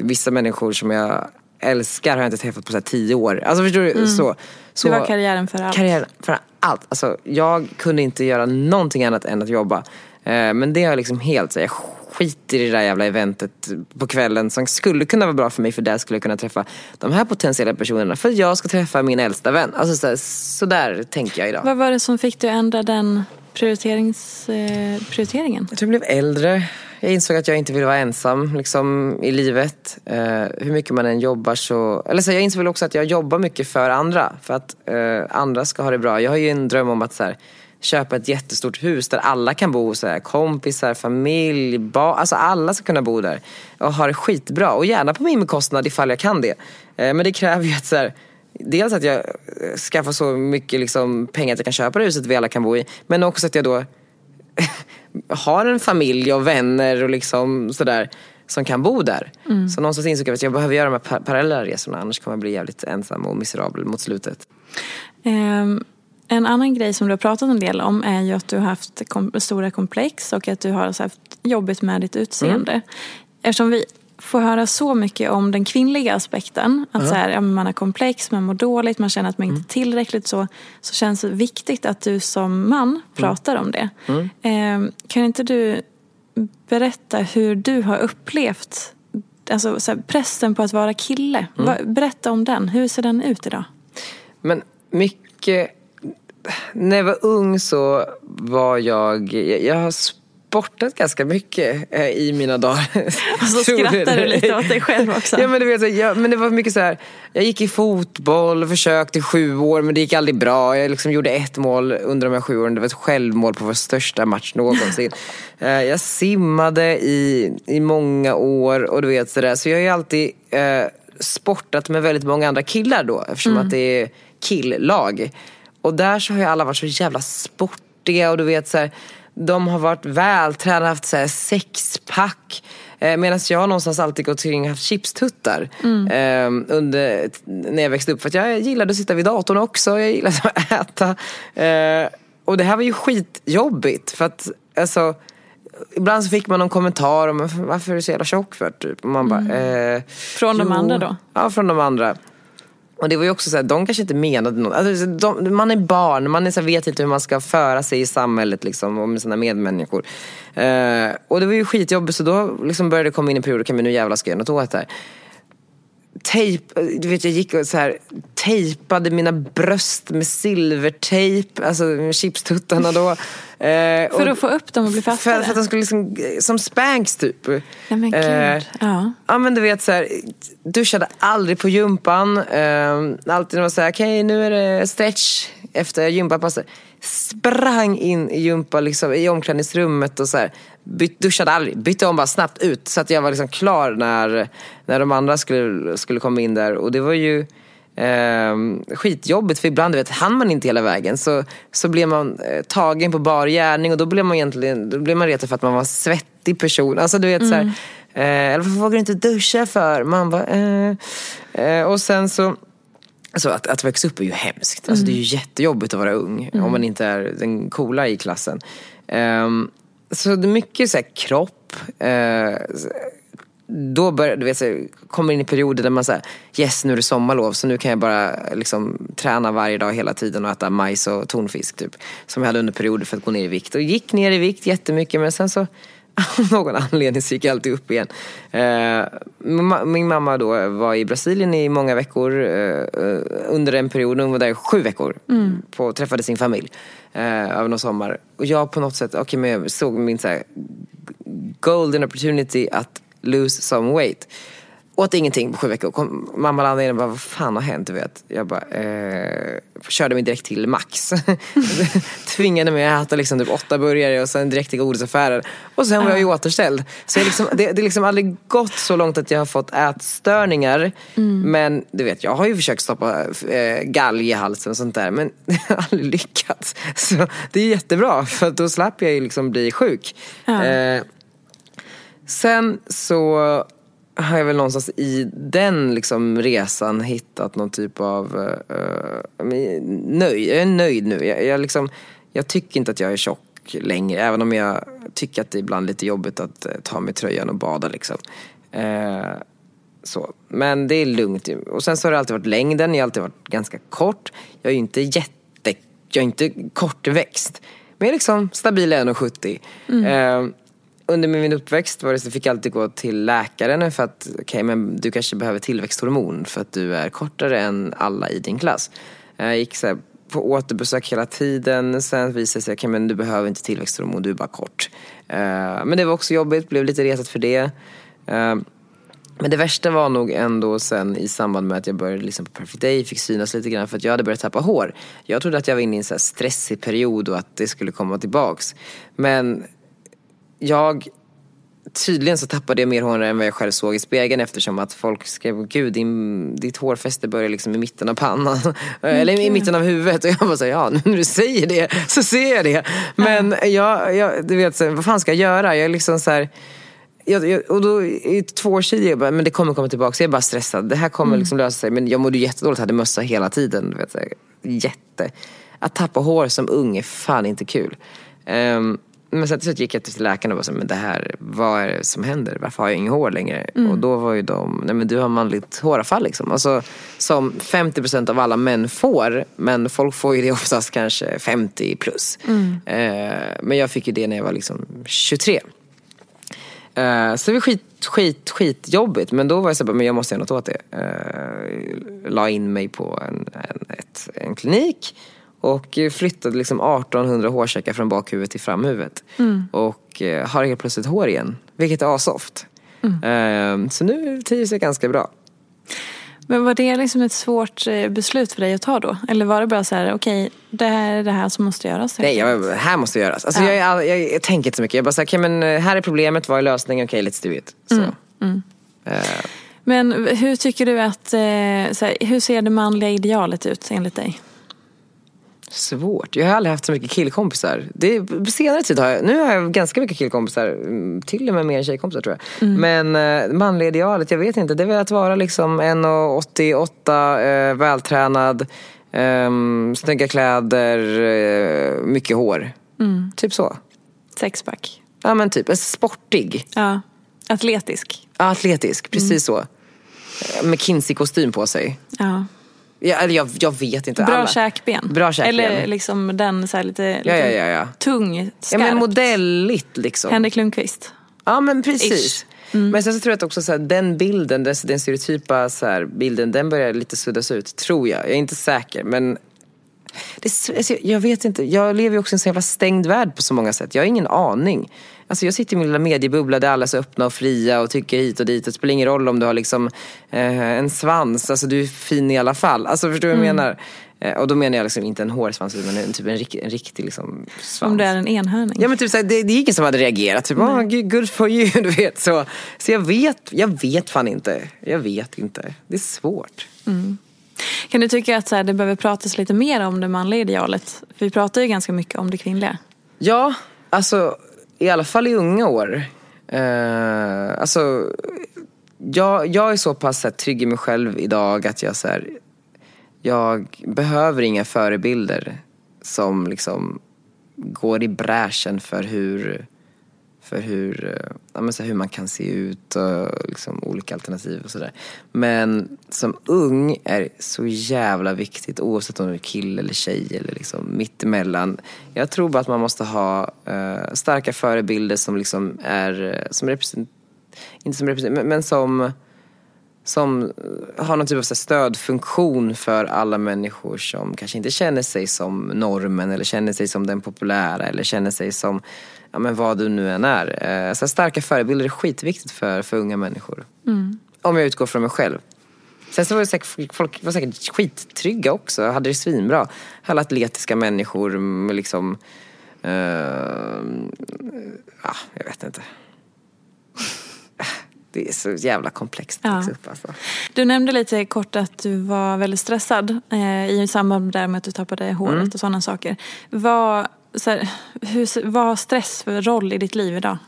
vissa människor som jag älskar har jag inte träffat på så tio år. Alltså förstår du? Så, så, Det var karriären för allt. Karriären för allt. Alltså, jag kunde inte göra någonting annat än att jobba. Eh, men det har jag liksom helt, så jag skiter i det där jävla eventet på kvällen som skulle kunna vara bra för mig för där skulle jag kunna träffa de här potentiella personerna för att jag ska träffa min äldsta vän. Alltså så, så där tänker jag idag. Vad var det som fick dig att ändra den prioriterings, eh, prioriteringen? Jag tror jag blev äldre. Jag insåg att jag inte vill vara ensam liksom, i livet. Eh, hur mycket man än jobbar så... Eller så jag insåg väl också att jag jobbar mycket för andra. För att eh, andra ska ha det bra. Jag har ju en dröm om att så här, köpa ett jättestort hus där alla kan bo. Så här, kompisar, familj, barn. Alltså alla ska kunna bo där. Och ha det skitbra. Och gärna på min bekostnad ifall jag kan det. Eh, men det kräver ju att så här, Dels att jag eh, skaffar så mycket liksom, pengar att jag kan köpa det huset vi alla kan bo i. Men också att jag då [laughs] har en familj och vänner och liksom sådär som kan bo där. Så någonstans insåg jag att jag behöver göra de här par- parallella resorna annars kommer jag bli jävligt ensam och miserabel mot slutet. Ehm, en annan grej som du har pratat en del om är ju att du har haft kom- stora komplex och att du har haft jobbigt med ditt utseende. Mm. Eftersom vi får höra så mycket om den kvinnliga aspekten. Att så här, ja, men man har komplex, man mår dåligt, man känner att man inte Mm. är tillräckligt så. Så känns det viktigt att du som man Mm. pratar om det. Ehm, kan inte du berätta hur du har upplevt alltså, så här, pressen på att vara kille? Mm. Berätta om den. Hur ser den ut idag? Men mycket... När jag var ung så var jag... Jag, jag har sportat ganska mycket eh, i mina dagar. Och så skrattar du lite åt dig själv också. Ja men du vet, jag, men det var mycket så här. Jag gick i fotboll och försökte i sju år men det gick aldrig bra. Jag liksom gjorde ett mål under de här sju åren. Det var ett självmål på vår största match någonsin. [laughs] Eh, jag simmade i, i många år och du vet sådär. Så jag har ju alltid eh, sportat med väldigt många andra killar då eftersom att det är killag. Och där så har ju alla varit så jävla sportiga och du vet så här, de har varit vältränade, haft så här sexpack. Eh, Medan jag någonstans alltid gått kring och haft chipstuttar eh, under, när jag växte upp. För att jag gillade att sitta vid datorn också, jag gillade att äta. Eh, och det här var ju skitjobbigt för att alltså, ibland så fick man någon kommentar om varför är du så jävla tjock för typ. Och man bara, eh, Från de andra då? Ja, från de andra. Och det var ju också så här, de kanske inte menade något. Alltså, de, man är barn, man är så här, vet inte hur man ska föra sig i samhället liksom, och med sina medmänniskor. Eh, och det var ju skitjobbigt så då liksom började det komma in en period, kan vi nu jävla ska göra något åt det här tejp, du vet jag gick och så här, tejpade mina bröst med silvertejp, alltså med chipstuttarna då. Eh, för att få upp dem och bli fastare? För, för att de skulle liksom, som Spanx typ. Ja men gud. Eh, ja. ja men du vet så här, duschade aldrig på gympan. Eh, alltid när man säger okej okay, nu är det stretch efter gympapasset sprang in i gympa liksom, i omklädningsrummet och så här, byt, duschade aldrig, bytte om bara snabbt ut så att jag var liksom klar när, när de andra skulle, skulle komma in där. Och det var ju eh, skitjobbigt för ibland vet, hann man inte hela vägen så, så blev man eh, tagen på bar gärning och då blev man egentligen då blev man retad för att man var en svettig person. Alltså du vet mm. så här, mm. eh, eller varför vågar du inte duscha för? Man bara, eh, eh, och sen så Alltså att, att växa upp är ju hemskt. Alltså, mm. Det är ju jättejobbigt att vara ung mm. om man inte är den coola i klassen. Um, så det är mycket så här, kropp. Eh, då börjar, du vet, så kommer in i perioder där man säger yes nu är det sommarlov så nu kan jag bara liksom, träna varje dag hela tiden och äta majs och tonfisk typ. Som jag hade under perioder för att gå ner i vikt. Och gick ner i vikt jättemycket men sen så [laughs] av någon anledning så gick jag alltid upp igen. Eh, min mamma då var i Brasilien i många veckor eh, under en period, hon var där i sju veckor. Mm. På, träffade sin familj eh, över någon sommar. Och jag på något sätt, okay, men jag såg min så här, golden opportunity att lose some weight. Åt ingenting på sju veckor. Kom, mamma landade in och bara, vad fan har hänt? Du vet. Jag bara, eh, körde mig direkt till Max. [laughs] Tvingade mig att äta liksom typ åtta burgare och sen direkt till godisaffären. Och sen var jag ju återställd. Så jag liksom, det, har liksom aldrig gått så långt att jag har fått ätstörningar. Mm. Men du vet, jag har ju försökt stoppa eh, galg i halsen och sånt där. Men [laughs] det har aldrig lyckats. Så det är jättebra för då slapp jag ju liksom bli sjuk. Ja. Eh, sen så har jag väl någonstans i den liksom resan hittat någon typ av uh, nöjd. Jag är nöjd nu. Jag, jag, liksom, jag tycker inte att jag är tjock längre. Även om jag tycker att det är ibland lite jobbigt att uh, ta med tröjan och bada liksom. Uh, så. Men det är lugnt. Och sen så har det alltid varit längden. Jag har alltid varit ganska kort. Jag är ju inte jätte... Jag är inte kortväxt. Men jag är liksom stabil 1,70. Mm under min uppväxt var det så fick jag alltid gå till läkaren för att okej okay, men du kanske behöver tillväxthormon för att du är kortare än alla i din klass. Jag gick så på återbesök hela tiden. Sen visade det sig att okay, du behöver inte tillväxthormon, du är bara kort. Uh, men det var också jobbigt, blev lite retat för det. Uh, men det värsta var nog ändå sen i samband med att jag började liksom på Perfect Day, fick synas lite grann för att jag hade börjat tappa hår. Jag trodde att jag var inne i en så stressig period och att det skulle komma tillbaks. Men jag Tydligen så tappade jag mer hår än vad jag själv såg i spegeln eftersom att folk skrev Gud din, ditt hårfäste börjar liksom i mitten av pannan. [laughs] Mm, Eller i mitten av huvudet och jag bara så ja nu när du säger det så ser jag det. Men mm. jag, jag, du vet, så, vad fan ska jag göra? Jag är liksom så här, jag, jag, och då i två år sedan, jag bara, men det kommer komma tillbaka. Så jag är bara stressad. Det här kommer mm. liksom lösa sig. Men jag mådde jättedåligt, hade mössa hela tiden. Du vet, så här, jätte. Att tappa hår som ung är fan inte kul. Um, men sen till slut gick jag till läkaren och bara, men det här, vad är det som händer? Varför har jag inget hår längre? Mm. Och då var ju de, nej men du har manligt håravfall liksom. Alltså, som 50% av alla män får, men folk får ju det oftast kanske 50 plus. Mm. Eh, men jag fick ju det när jag var liksom 23. Eh, så det var skit, skit, skitjobbigt. Men då var jag så men jag måste göra något åt det. Eh, la in mig på en, en, ett, en klinik och flyttade liksom 1800 hårsäckar från bakhuvudet till framhuvudet. Mm. Och eh, har helt plötsligt hår igen. Vilket är asoft. Mm. Eh, så nu trivs jag ganska bra. Men var det liksom ett svårt eh, beslut för dig att ta då? Eller var det bara så här, okej, okay, det här är det här som måste göras? Nej, jag, här måste göras. Alltså, ja. jag, jag, jag, tänker inte så mycket. Jag bara säger, okay, men eh, här är problemet, vad är lösningen? Okej, okay, let's do it. Så. Mm. Mm. Uh. Men hur tycker du att, så här, hur ser det manliga idealet ut enligt dig? Svårt. Jag har aldrig haft så mycket killkompisar. Det, på senare tid har jag, nu har jag ganska mycket killkompisar. Mm, till och med mer tjejkompisar tror jag. Mm. Men eh, manliga idealet, jag vet inte. Det är väl att vara liksom 1,88, eh, vältränad, eh, snygga kläder, eh, mycket hår. Mm. Typ så. Sexpack. Ja men typ, sportig. Ja. Atletisk. Ja, atletisk, precis så. McKinsey-kostym på sig. Ja. Ja, eller jag, jag vet inte. Bra alla. käkben. Bra käkben. Eller liksom den så lite, lite Ja, ja, ja, ja. tung, Ja skarpt. men modelligt liksom. Henrik Lundqvist. Ja men precis. Mm. Men sen så tror jag att också så här, den bilden, den, den stereotypa så här, bilden, den börjar lite suddas ut. Tror jag. Jag är inte säker men det, alltså, jag vet inte. Jag lever ju också i en så jävla stängd värld på så många sätt. Jag har ingen aning. Alltså jag sitter i min lilla mediebubbla där alla är så öppna och fria och tycker hit och dit. Det spelar ingen roll om du har liksom eh, en svans. Alltså du är fin i alla fall. Alltså förstår du vad jag menar? Eh, och då menar jag liksom inte en hårsvans utan en, typ en, rik, en riktig liksom, svans. Om det är en enhörning. Ja men typ såhär, det, det är ingen som hade reagerat. Typ, oh, good for you, du vet så. Så jag vet, jag vet fan inte. Jag vet inte. Det är svårt. Kan du tycka att så här, det behöver pratas lite mer om det manliga idealet? För vi pratar ju ganska mycket om det kvinnliga. Ja, alltså i alla fall i unga år. Eh, alltså, jag, jag är så pass här, trygg i mig själv idag att jag så här, jag behöver inga förebilder som liksom går i bräschen för hur, för hur, eh, ja, men så här, hur man kan se ut och liksom, olika alternativ och sådär. Men som ung är det så jävla viktigt oavsett om du är kille eller tjej eller liksom mittemellan. Jag tror bara att man måste ha uh, starka förebilder som liksom är, eh, som represent, inte som represent, men, men som som har någon typ av stödfunktion för alla människor som kanske inte känner sig som normen eller känner sig som den populära eller känner sig som ja, men vad du nu än är. Eh, Så starka förebilder är skitviktigt för, för unga människor. Om jag utgår från mig själv. Sen så var det säkert, folk var säkert skittrygga också, hade det svinbra. Alla atletiska människor med liksom, eh, ja, jag vet inte. Det är så jävla komplext att Ja. upp alltså. Du nämnde lite kort att du var väldigt stressad eh, i samband med att du tappade håret Mm. och sådana saker. Vad, så här, hur, vad har stress för roll i ditt liv idag?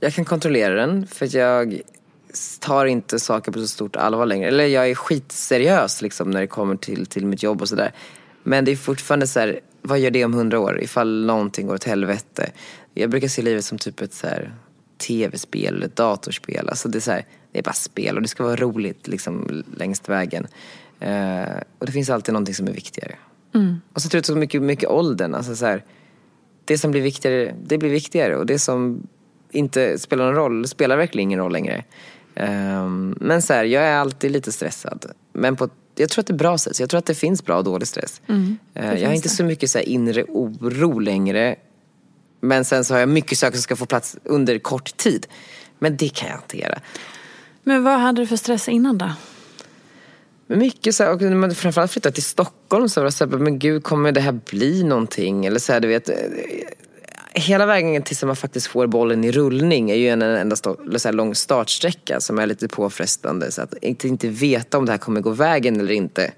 Jag kan kontrollera den för jag tar inte saker på så stort allvar längre. Eller jag är skitseriös liksom när det kommer till, till mitt jobb och sådär. Men det är fortfarande så här, vad gör det om hundra år ifall någonting går åt helvete? Jag brukar se livet som typ ett så här tv-spel eller datorspel. Alltså det är så här, det är bara spel och det ska vara roligt liksom längst vägen. Eh, och det finns alltid någonting som är viktigare. Och så tror jag så mycket, mycket åldern, alltså så här, det som blir viktigare, det blir viktigare och det som inte spelar någon roll, spelar verkligen ingen roll längre. Ehm, men så här, jag är alltid lite stressad. Men på, jag tror att det är bra sätt. Jag tror att det finns bra och dålig stress. Eh, jag har inte det. så mycket så inre oro längre. Men sen så har jag mycket saker som ska få plats under kort tid. Men det kan jag hantera. Men vad hade du för stress innan då? Men mycket så här, och när man framförallt flyttar till Stockholm så var det så här, men gud kommer det här bli någonting? Eller så här, du vet. eh, Hela vägen tills man faktiskt får bollen i rullning är ju en en enda så lång startsträcka som är lite påfrestande. Så att inte, inte veta om det här kommer gå vägen eller inte.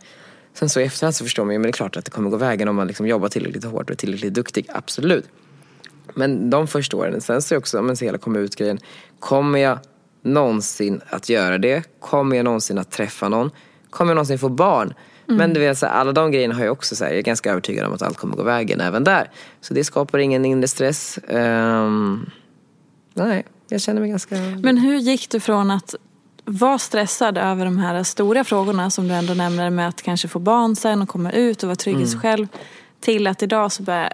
Sen så i efterhand så förstår man ju, men det är klart att det kommer gå vägen om man liksom jobbar tillräckligt hårt och är tillräckligt duktig, absolut. Men de första åren, sen så är också, men så hela komma ut grejen. Kommer jag någonsin att göra det? Kommer jag någonsin att träffa någon? Kommer jag någonsin få barn? Men du vet, så alla de grejerna har jag också så här, jag är ganska övertygad om att allt kommer gå vägen även där. Så det skapar ingen inre stress. Ehm, nej, jag känner mig ganska... Men hur gick du från att vara stressad över de här stora frågorna som du ändå nämner med att kanske få barn sen och komma ut och vara trygg Mm. i sig själv till att idag så bara,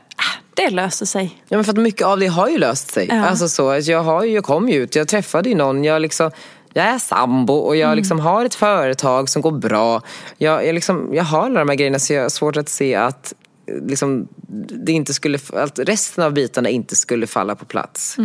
det löser sig. Ja men för att mycket av det har ju löst sig. Ja. Alltså så, jag, har ju, jag kom ju ut, jag träffade ju någon, jag liksom jag är sambo och jag liksom har ett företag som går bra. Jag, jag, liksom, jag har alla de här grejerna så jag har svårt att se att, eh, liksom, det inte skulle, att resten av bitarna inte skulle falla på plats.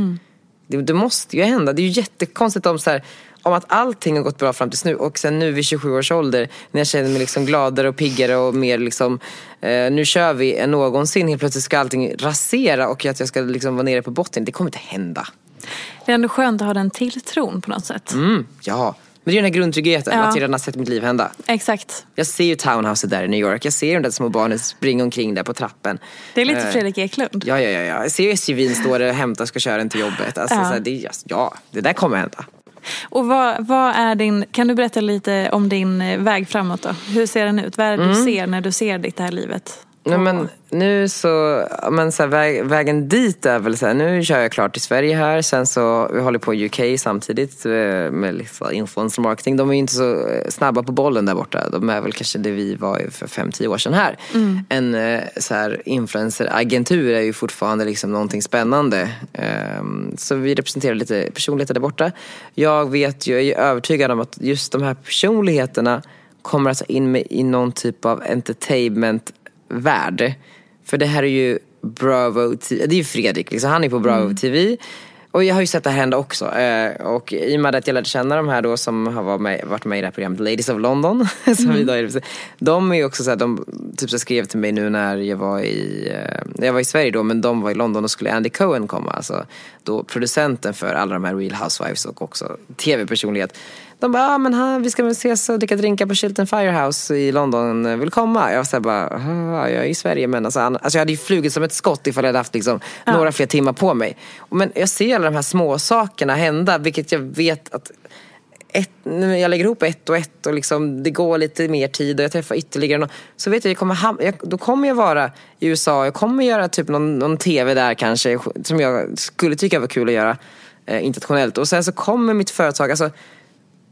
Det, det måste ju hända. Det är ju jättekonstigt om, så här, om att allting har gått bra fram tills nu och sen nu vid 27 års ålder när jag känner mig liksom gladare och piggare och mer liksom, eh, nu kör vi än någonsin. Helt plötsligt ska allting rasera och att jag ska liksom vara nere på botten. Det kommer inte hända. Det är ändå skönt att ha den tilltron på något sätt. Mm, ja, men det är den här grundtryggheten, Ja. att jag redan har sett mitt liv hända. Exakt. Jag ser ju townhouset där i New York, jag ser de där små barnen springa omkring där på trappen. Det är lite Eh, Fredrik Eklund. Ja, ja, ja, ja. Jag ser ju SUVn stå där och hämta och ska köra en till jobbet. Alltså, Ja. Här, det, ja, det där kommer hända. Och vad, vad är din, kan du berätta lite om din eh, väg framåt då? Hur ser den ut? Vad är det Mm. du ser när du ser ditt det här livet? Nej, men nu så, men så här, väg, vägen dit är väl så här, nu kör jag klart i Sverige här. Sen så, vi håller på i UK samtidigt eh, med liksom influencer marketing. De är ju inte så eh, snabba på bollen där borta. De är väl kanske det vi var för fem tio år sedan här. Mm. En eh, så här, influenceragentur är ju fortfarande liksom någonting spännande. Ehm, Så vi representerar lite personligheter där borta. Jag vet ju, jag är övertygad om att just de här personligheterna kommer att ta in mig i någon typ av entertainment-värld. För det här är ju Bravo TV, det är ju Fredrik, liksom. han är på Bravo TV. Och jag har ju sett det här hända också. Eh, och i och med att jag lärde känna de här då som har varit med, varit med i det här programmet Ladies of London. [laughs] som vi idag är, de är ju också så här, de typ så skrev till mig nu när jag var i, eh, jag var i Sverige då men de var i London och skulle Andy Cohen komma. Alltså då producenten för alla de här Real Housewives och också tv-personlighet. De bara, ah, men han, vi ska väl ses och dricka drinkar på Chilton Firehouse i London, vill komma? Jag var såhär bara, ah, jag är i Sverige men alltså, alltså jag hade ju flugit som ett skott ifall jag hade haft liksom, några fler timmar på mig. Men jag ser alla de här små sakerna hända vilket jag vet att ett, jag lägger ihop ett och ett och liksom, det går lite mer tid och jag träffar ytterligare någon, så vet jag, jag kommer, jag, då kommer jag vara i USA, jag kommer göra typ någon, någon tv där kanske som jag skulle tycka var kul att göra eh, internationellt och sen så kommer mitt företag, alltså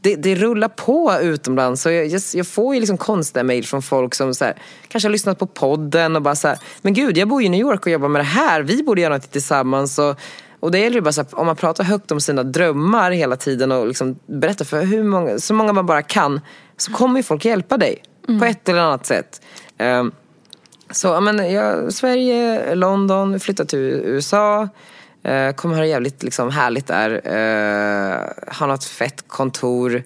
det, det rullar på utomlands och jag, jag, får ju liksom konstiga mejl från folk som så här, kanske har lyssnat på podden och bara så här, men gud jag bor ju i New York och jobbar med det här, vi borde göra något tillsammans. Och, och det gäller ju bara så här, om man pratar högt om sina drömmar hela tiden och liksom berättar för hur många, så många man bara kan så kommer ju folk hjälpa dig på ett eller annat sätt. Ehm, så men, jag, Sverige, London, flyttat till USA. Eh, kommer ha det jävligt liksom, härligt där. Eh, ha något fett kontor.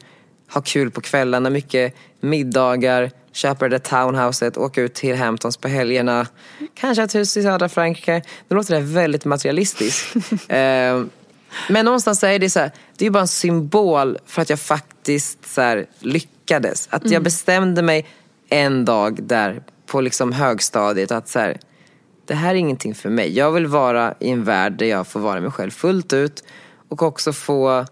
Ha kul på kvällarna, mycket middagar. Köpa det där townhouset, åka ut till Hamptons på helgerna. Kanske ett hus i södra Frankrike. Nu låter det väldigt materialistiskt. [laughs] eh, men någonstans är det så här, det är bara en symbol för att jag faktiskt så här, lyckades. Att jag bestämde mig en dag där på liksom högstadiet att så här, det här är ingenting för mig. Jag vill vara i en värld där jag får vara mig själv fullt ut och också få,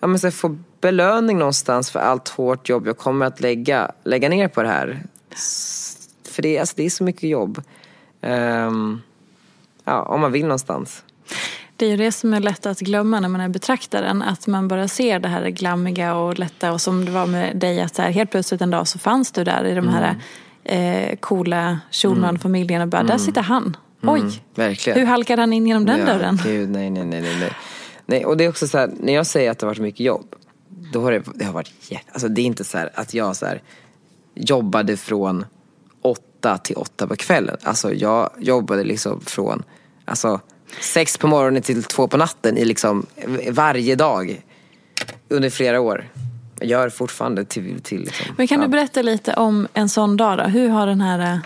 ja, men så få belöning någonstans för allt hårt jobb jag kommer att lägga, lägga ner på det här. För det, är- alltså, det är så mycket jobb. Ehm, ja, om man vill någonstans. Det är ju det som är lätt att glömma när man är betraktaren. Att man bara ser det här glammiga och lätta. Och som det var med dig, att så här, helt plötsligt en dag så fanns du där i de här eh, coola Schulman-familjerna. Bara, Där sitter han. Oj, Verkligen. hur halkade han in genom den ja, dörren? Gud, nej, nej, nej, nej, nej. nej. Och det är också så här, när jag säger att det har varit mycket jobb. Då har det, det har varit jätte, alltså det är inte så här att jag så här jobbade från åtta till åtta på kvällen. Alltså jag jobbade liksom från, alltså sex på morgonen till två på natten i liksom varje dag. Under flera år. Jag gör fortfarande till, till liksom, Men kan du berätta lite om en sån dag då? Hur har den här... eh,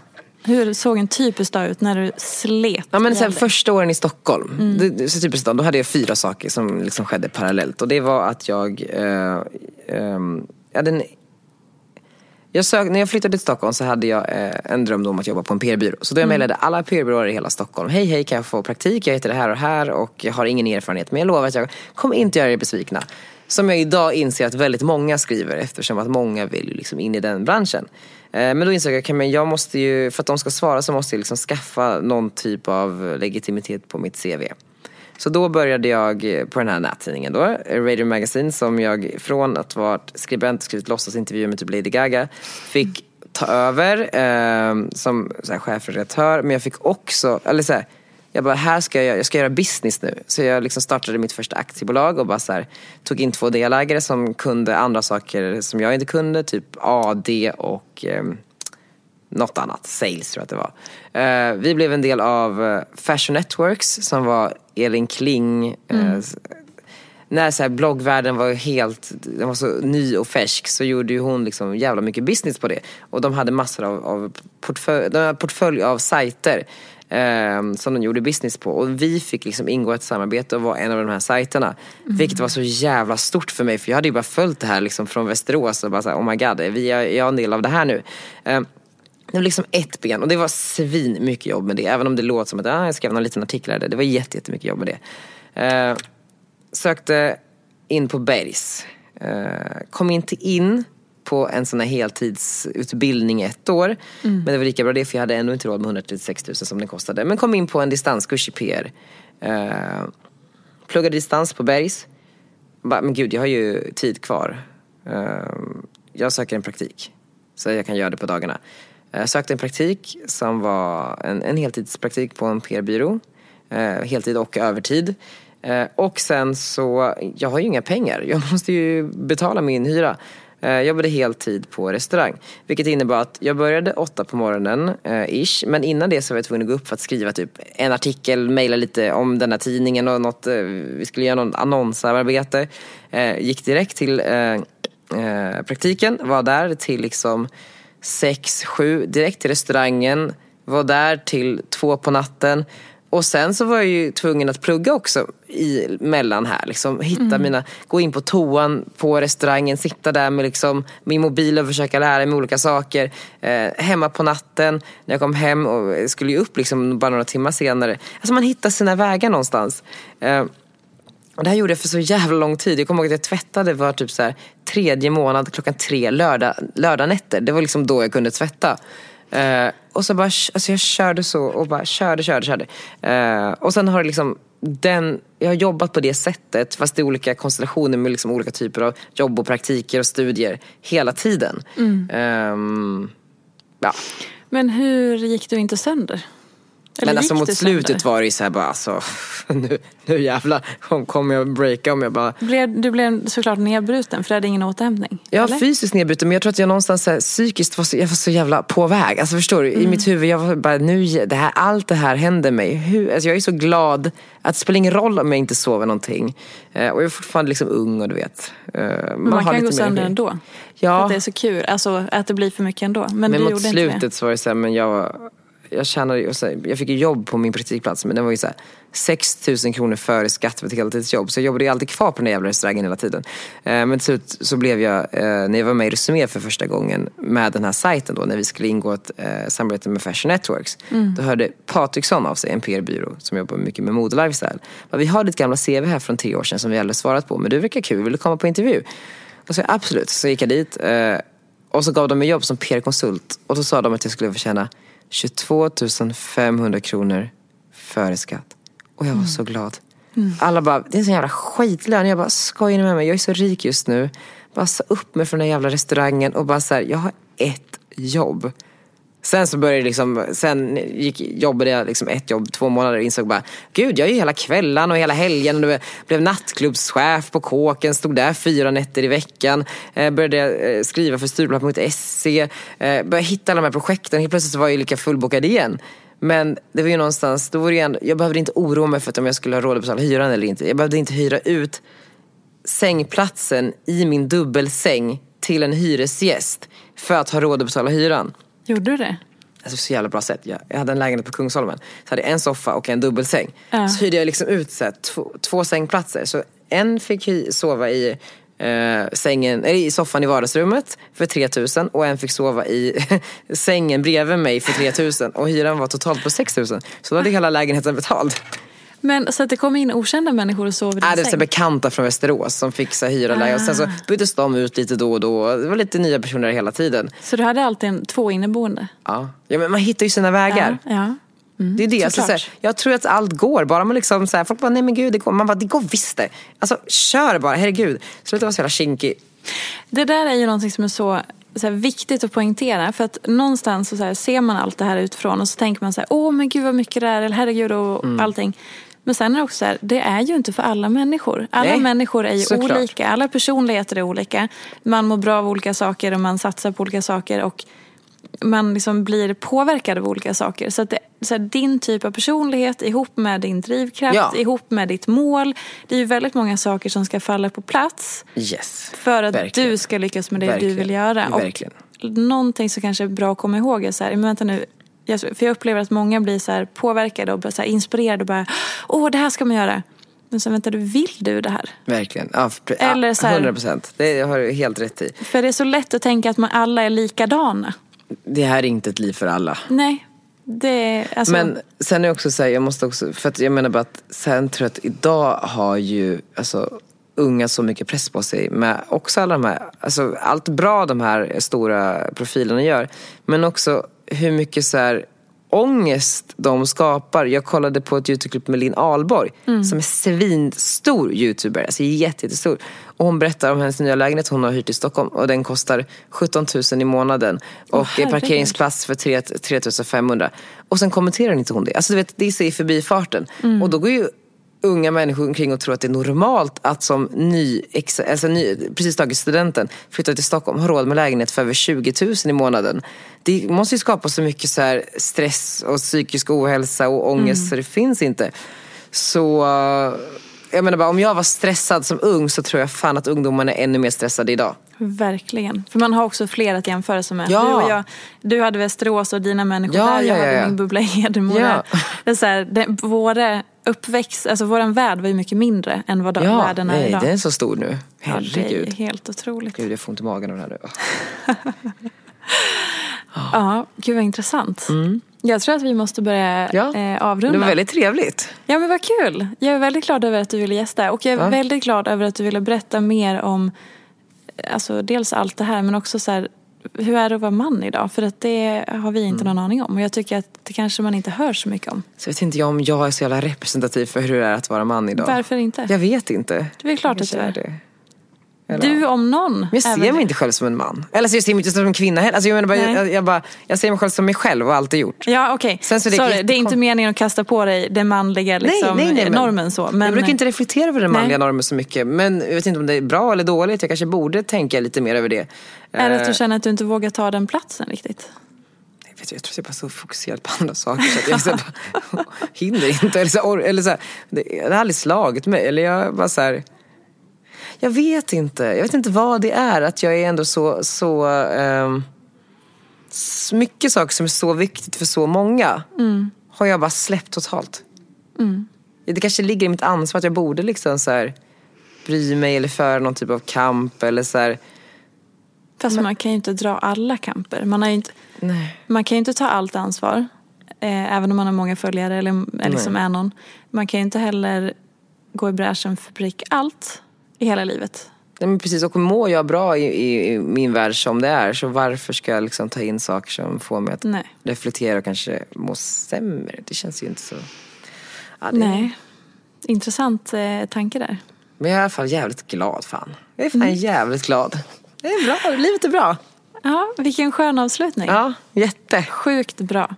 Hur såg en typisk dag ut när du slet? Ja men sen första åren i Stockholm, det, det, så typiskt då, då hade jag fyra saker som liksom skedde parallellt. Och det var att jag, eh, jag hade en, jag sök, när jag flyttade till Stockholm så hade jag eh, en dröm om att jobba på en PR-byrå. Så då jag mejlade alla PR-byråer i hela Stockholm. Hej hej kan jag få praktik? Jag heter det här och här och jag har ingen erfarenhet. Men jag lovar att jag kommer inte göra er besvikna. Som jag idag inser att väldigt många skriver eftersom att många vill liksom in i den branschen. Eh, men då insåg jag att okay, jag måste ju, för att de ska svara så måste jag liksom skaffa någon typ av legitimitet på mitt CV. Så då började jag på den här nättidningen då, eh, Radio Magazine, som jag från att vara skribent och skrivit låtsasintervjuer med typ Lady Gaga, fick ta över eh, som så här, chefredaktör. Men jag fick också, eller så här, jag bara, här ska jag, jag ska göra business nu. Så jag liksom startade mitt första aktiebolag och bara så här, tog in två delägare som kunde andra saker som jag inte kunde, typ AD och ehm, något annat, sales tror jag att det var. Eh, vi blev en del av eh, Fashion Networks som var Elin Kling. eh, s- när så här, bloggvärlden var helt den var så ny och färsk så gjorde ju hon liksom jävla mycket business på det. Och de hade massor av, av portfölj, de hade portfölj av sajter eh, som de gjorde business på. Och vi fick liksom ingå ett samarbete och vara en av de här sajterna. Vilket var så jävla stort för mig för jag hade ju bara följt det här liksom från Västerås och bara såhär, oh my god, vi är, jag är en del av det här nu. Eh, det var liksom ett ben och det var svin mycket jobb med det. Även om det låter som att ah, jag skrev någon liten artikel där. Det var jätte, jättemycket jobb med det. Eh, sökte in på Bergs. Eh, kom inte in på en sån här heltidsutbildning ett år. Men det var lika bra det för jag hade ändå inte råd med 136 000 som det kostade. Men kom in på en distanskurs i PR. Eh, pluggade distans på Bergs. Bara, men gud, jag har ju tid kvar. Eh, jag söker en praktik. Så jag kan göra det på dagarna. Jag sökte en praktik som var en, en heltidspraktik på en PR-byrå. Eh, heltid och övertid. Eh, och sen så, jag har ju inga pengar. Jag måste ju betala min hyra. Eh, jag jobbade heltid på restaurang. Vilket innebar att jag började åtta på morgonen, eh, ish. Men innan det så var jag tvungen att gå upp för att skriva typ en artikel, mejla lite om den här tidningen och något. eh, Vi skulle göra något annonsarbete. Eh, Gick direkt till eh, eh, praktiken, var där till liksom sex, sju, direkt till restaurangen. Var där till två på natten. Och sen så var jag ju tvungen att plugga också i, mellan här. Liksom, hitta mina, gå in på toan på restaurangen, sitta där med liksom, min mobil och försöka lära mig olika saker. Eh, hemma på natten, när jag kom hem och skulle ju upp liksom bara några timmar senare. Alltså man hittar sina vägar någonstans. Eh, och det här gjorde jag för så jävla lång tid. Jag kommer ihåg att jag tvättade var typ så här, tredje månad klockan tre lördag, lördagnätter. Det var liksom då jag kunde tvätta. Eh, och så bara, alltså jag körde så och bara körde, körde, körde. Eh, och sen har det liksom den, jag har jobbat på det sättet fast i olika konstellationer med liksom olika typer av jobb och praktiker och studier hela tiden. Ehm, ja. Men hur gick du inte sönder? Eller Men alltså mot du slutet sönder? var det ju såhär bara alltså, [laughs] nu, nu jävlar kom- kommer jag breaka om jag bara Blev, du blev såklart nedbruten för det hade ingen återhämtning? Var eller? fysiskt nedbruten men jag tror att jag någonstans här, psykiskt var så, jag var så jävla på väg. Alltså förstår du? Mm. I mitt huvud, jag var bara nu, det här, allt det här händer mig. Hur, alltså jag är så glad att det spelar ingen roll om jag inte sover någonting. Eh, och jag är fortfarande liksom ung och du vet. Eh, man, Men man, kan gå sönder energi. ändå. För Ja, att det är så kul. Alltså att det blir för mycket ändå. Men, men du mot gjorde inte det. slutet så var det så här, men jag, jag tjänade så jag fick ju jobb på min praktikplats men det var ju så här 6 000 kronor före skatt för ett heltidsjobb. Så jag jobbade ju alltid kvar på den där jävla restaurangen hela tiden. Eh, men till slut så blev jag, eh, när jag var med i Resumé för första gången med den här sajten då, när vi skulle ingå ett eh, samarbete med Fashion Networks. Då hörde Patriksson av sig, en PR-byrå som jobbar mycket med mode och lifestyle. Vi har ditt gamla CV här från tre år sedan som vi aldrig svarat på, men du verkar kul, vill du komma på intervju? Och så absolut, så gick jag dit. Och så gav de mig jobb som PR-konsult. Och då sa de att jag skulle få tjäna 22 500 kronor före skatt. Och jag var så glad. Alla bara, det är en sån jävla skitlön. Jag bara, skojar ni med mig? Jag är så rik just nu. Bara sa upp mig från den jävla restaurangen och bara så här, jag har ett jobb. Sen så började liksom, sen gick, jobbade jag liksom ett jobb, två månader och insåg bara Gud, jag är ju hela kvällen och hela helgen och blev nattklubbschef på kåken, stod där fyra nätter i veckan. Eh, började eh, skriva för Stureplan.se, eh, började hitta alla de här projekten. Helt plötsligt så var jag ju lika fullbokad igen. Men det var ju någonstans, då var det ju ändå, jag behövde inte oroa mig för att om jag skulle ha råd att betala hyran eller inte. Jag behövde inte hyra ut sängplatsen i min dubbelsäng till en hyresgäst för att ha råd att betala hyran. Gjorde du det? Alltså så jävla bra sätt. Jag, jag hade en lägenhet på Kungsholmen. Så hade jag en soffa och en dubbelsäng. Ja. Så hyrde jag liksom ut så här, två, två sängplatser. Så en fick sova i eh, sängen, eller i soffan i vardagsrummet för 3000 och en fick sova i [laughs] sängen bredvid mig för 3000 och hyran var totalt på 6000. Så då hade hela lägenheten betald. Men så att det kom in okända människor och sov i din Äh, det var säng? bekanta från Västerås som fick så hyra lägenhet. Och sen så byttes de ut lite då och då. Det var lite nya personer hela tiden. Så du hade alltid en, två inneboende? Ja. ja men man hittar ju sina vägar. Ja. ja. Det är det. Alltså, så här, jag tror att allt går. Bara man liksom, så här, folk bara, nej men gud, det går. Man bara, det går visst det. Alltså kör bara, herregud. Sluta vara så jävla kinkig. Det där är ju någonting som är så, så viktigt att poängtera. För att någonstans så, så ser man allt det här utifrån och så tänker man så här, åh men gud vad mycket det är, eller herregud och Mm. allting. Men sen är det också så här, det är ju inte för alla människor. Alla Nej, människor är ju såklart. olika, alla personligheter är olika. Man mår bra av olika saker och man satsar på olika saker. Och man liksom blir påverkad av olika saker. Så att det, så här, din typ av personlighet ihop med din drivkraft, Ja. ihop med ditt mål. Det är ju väldigt många saker som ska falla på plats Yes. för att Verkligen. du ska lyckas med det Verkligen. du vill göra. Verkligen. Och någonting som kanske är bra att komma ihåg är så här, men vänta nu. För jag upplever att många blir så här påverkade och så inspirerade och bara, åh det här ska man göra. Men så vänta du, vill du det här? Verkligen. Ja, för- Eller så här- 100 procent. Det har du helt rätt i. För det är så lätt att tänka att man alla är likadana. Det här är inte ett liv för alla. Nej, det alltså... Men sen är det också så här, jag måste också, för att jag menar bara att sen tror jag att idag har ju, alltså unga så mycket press på sig med också alla de här, alltså allt bra de här stora profilerna gör. Men också hur mycket så här ångest de skapar. Jag kollade på ett Youtube-klipp med Linn Ahlborg som är svinstor youtuber, alltså jättestor. Och hon berättar om hennes nya lägenhet hon har hyrt i Stockholm och den kostar 17 000 i månaden och en herregud. parkeringsplats för 3 3 500. Och sen kommenterar inte hon det. Alltså du vet, det säger förbi farten. Och då går ju unga människor omkring och tror att det är normalt att som ny, alltså ny precis tagit studenten, flytta till Stockholm, ha råd med lägenhet för över 20 000 i månaden. Det måste ju skapa så mycket så här stress och psykisk ohälsa och ångest så det finns inte. Så jag menar bara, om jag var stressad som ung så tror jag fan att ungdomarna är ännu mer stressade idag. Verkligen. För man har också fler att jämföra sig med. Ja. Du, och jag, du hade Västerås och dina människor Ja, där. Jag ja, ja, hade ja. min bubbla i Hedemora. Ja. Det är så här, det, våra uppväxt, alltså våran värld var ju mycket mindre än vad Ja, världen är nej, idag. den är så stor nu. Ja, det är Herregud. helt otroligt. Gud, jag får ont i magen av det här nu. [laughs] Ja, gud vad intressant. Jag tror att vi måste börja Ja, eh, avrunda. Det var väldigt trevligt. Ja men vad kul. Jag är väldigt glad över att du ville gästa. Och jag är Ja. väldigt glad över att du ville berätta mer om alltså, dels allt det här men också så här, hur är det att vara man idag? För att det har vi inte Mm. någon aning om. Och jag tycker att det kanske man inte hör så mycket om. Så vet inte jag om jag är så jävla representativ för hur det är att vara man idag. Varför inte? Jag vet inte. Det är väl klart att du är. det. Eller, Du om någon. Men jag ser mig det. inte själv som en man. Eller så jag ser mig inte som en kvinna heller. Alltså jag, menar bara, Nej. jag, jag, bara, jag ser mig själv som mig själv och alltid gjort. Ja okej, Sen så är det sorry. Det är inte meningen att kasta på dig den manliga liksom, nej, nej, men- normen så. Men, Jag brukar inte reflektera över den Nej. manliga normen så mycket. Men jag vet inte om det är bra eller dåligt. Jag kanske borde tänka lite mer över det. Är det att Eh, du känner att du inte vågar ta den platsen riktigt? jag, vet, jag tror att jag är bara så fokuserad på andra saker så att jag så bara, [laughs] hinner inte. Eller så, eller så det, det har aldrig slagit mig. Eller jag bara så här, Jag vet inte. Jag vet inte vad det är. Att jag är ändå så... så s- mycket saker som är så viktigt för så många har jag bara släppt totalt. Det kanske ligger i mitt ansvar att jag borde liksom så här, bry mig eller föra någon typ av kamp eller så här, Fast man kan ju inte dra alla kamper. Man, har inte, nej. man kan ju inte ta allt ansvar. Eh, även om man har många följare eller, eller liksom är någon. Man kan ju inte heller gå i bräschen för prick allt i hela livet. Nej, men precis, och mår jag bra i, i, i min värld som det är så varför ska jag liksom ta in saker som får mig att Nej. reflektera och kanske må sämre? Det känns ju inte så... Ja, det, Nej. Intressant eh, tanke där. Men jag är i alla fall jävligt glad fan. Jag är fan jävligt glad. Det är bra, livet är bra. Ja, vilken skön avslutning. Ja, jätte. Sjukt bra.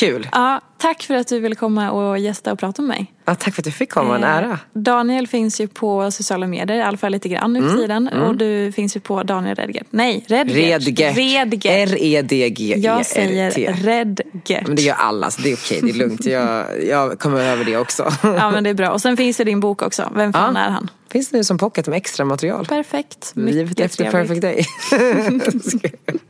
Kul. Ja, tack för att du ville komma och gästa och prata med mig. Ja, tack för att jag fick komma, en Eh, ära. Daniel finns ju på sociala medier, i alla fall lite grann Mm, nu för tiden. Och du finns ju på Daniel Redgert. Nej, Redgert. Redgert. Redgert. R-E-D-G-E-R-T. Jag säger Redgert. Men det gör alla, så det är okej, det är lugnt. Jag, jag kommer över det också. Ja men det är bra. Och sen finns ju din bok också. Vem fan Ja. är han? Finns det nu som pocket med extra material. Perfekt. Livet Mycket efter trevligt. perfect day. [laughs]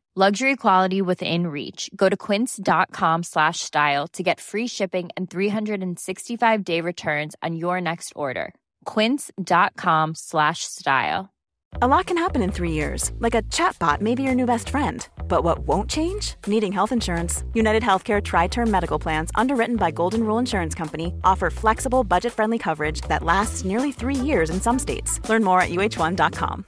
Luxury quality within reach. Go to quince.com slash style to get free shipping and 365 day returns on your next order. Quince.com slash style. A lot can happen in three years, like a chatbot may be your new best friend. But what won't change? Needing health insurance. United Healthcare Tri Term Medical Plans, underwritten by Golden Rule Insurance Company, offer flexible, budget friendly coverage that lasts nearly three years in some states. Learn more at uh1.com.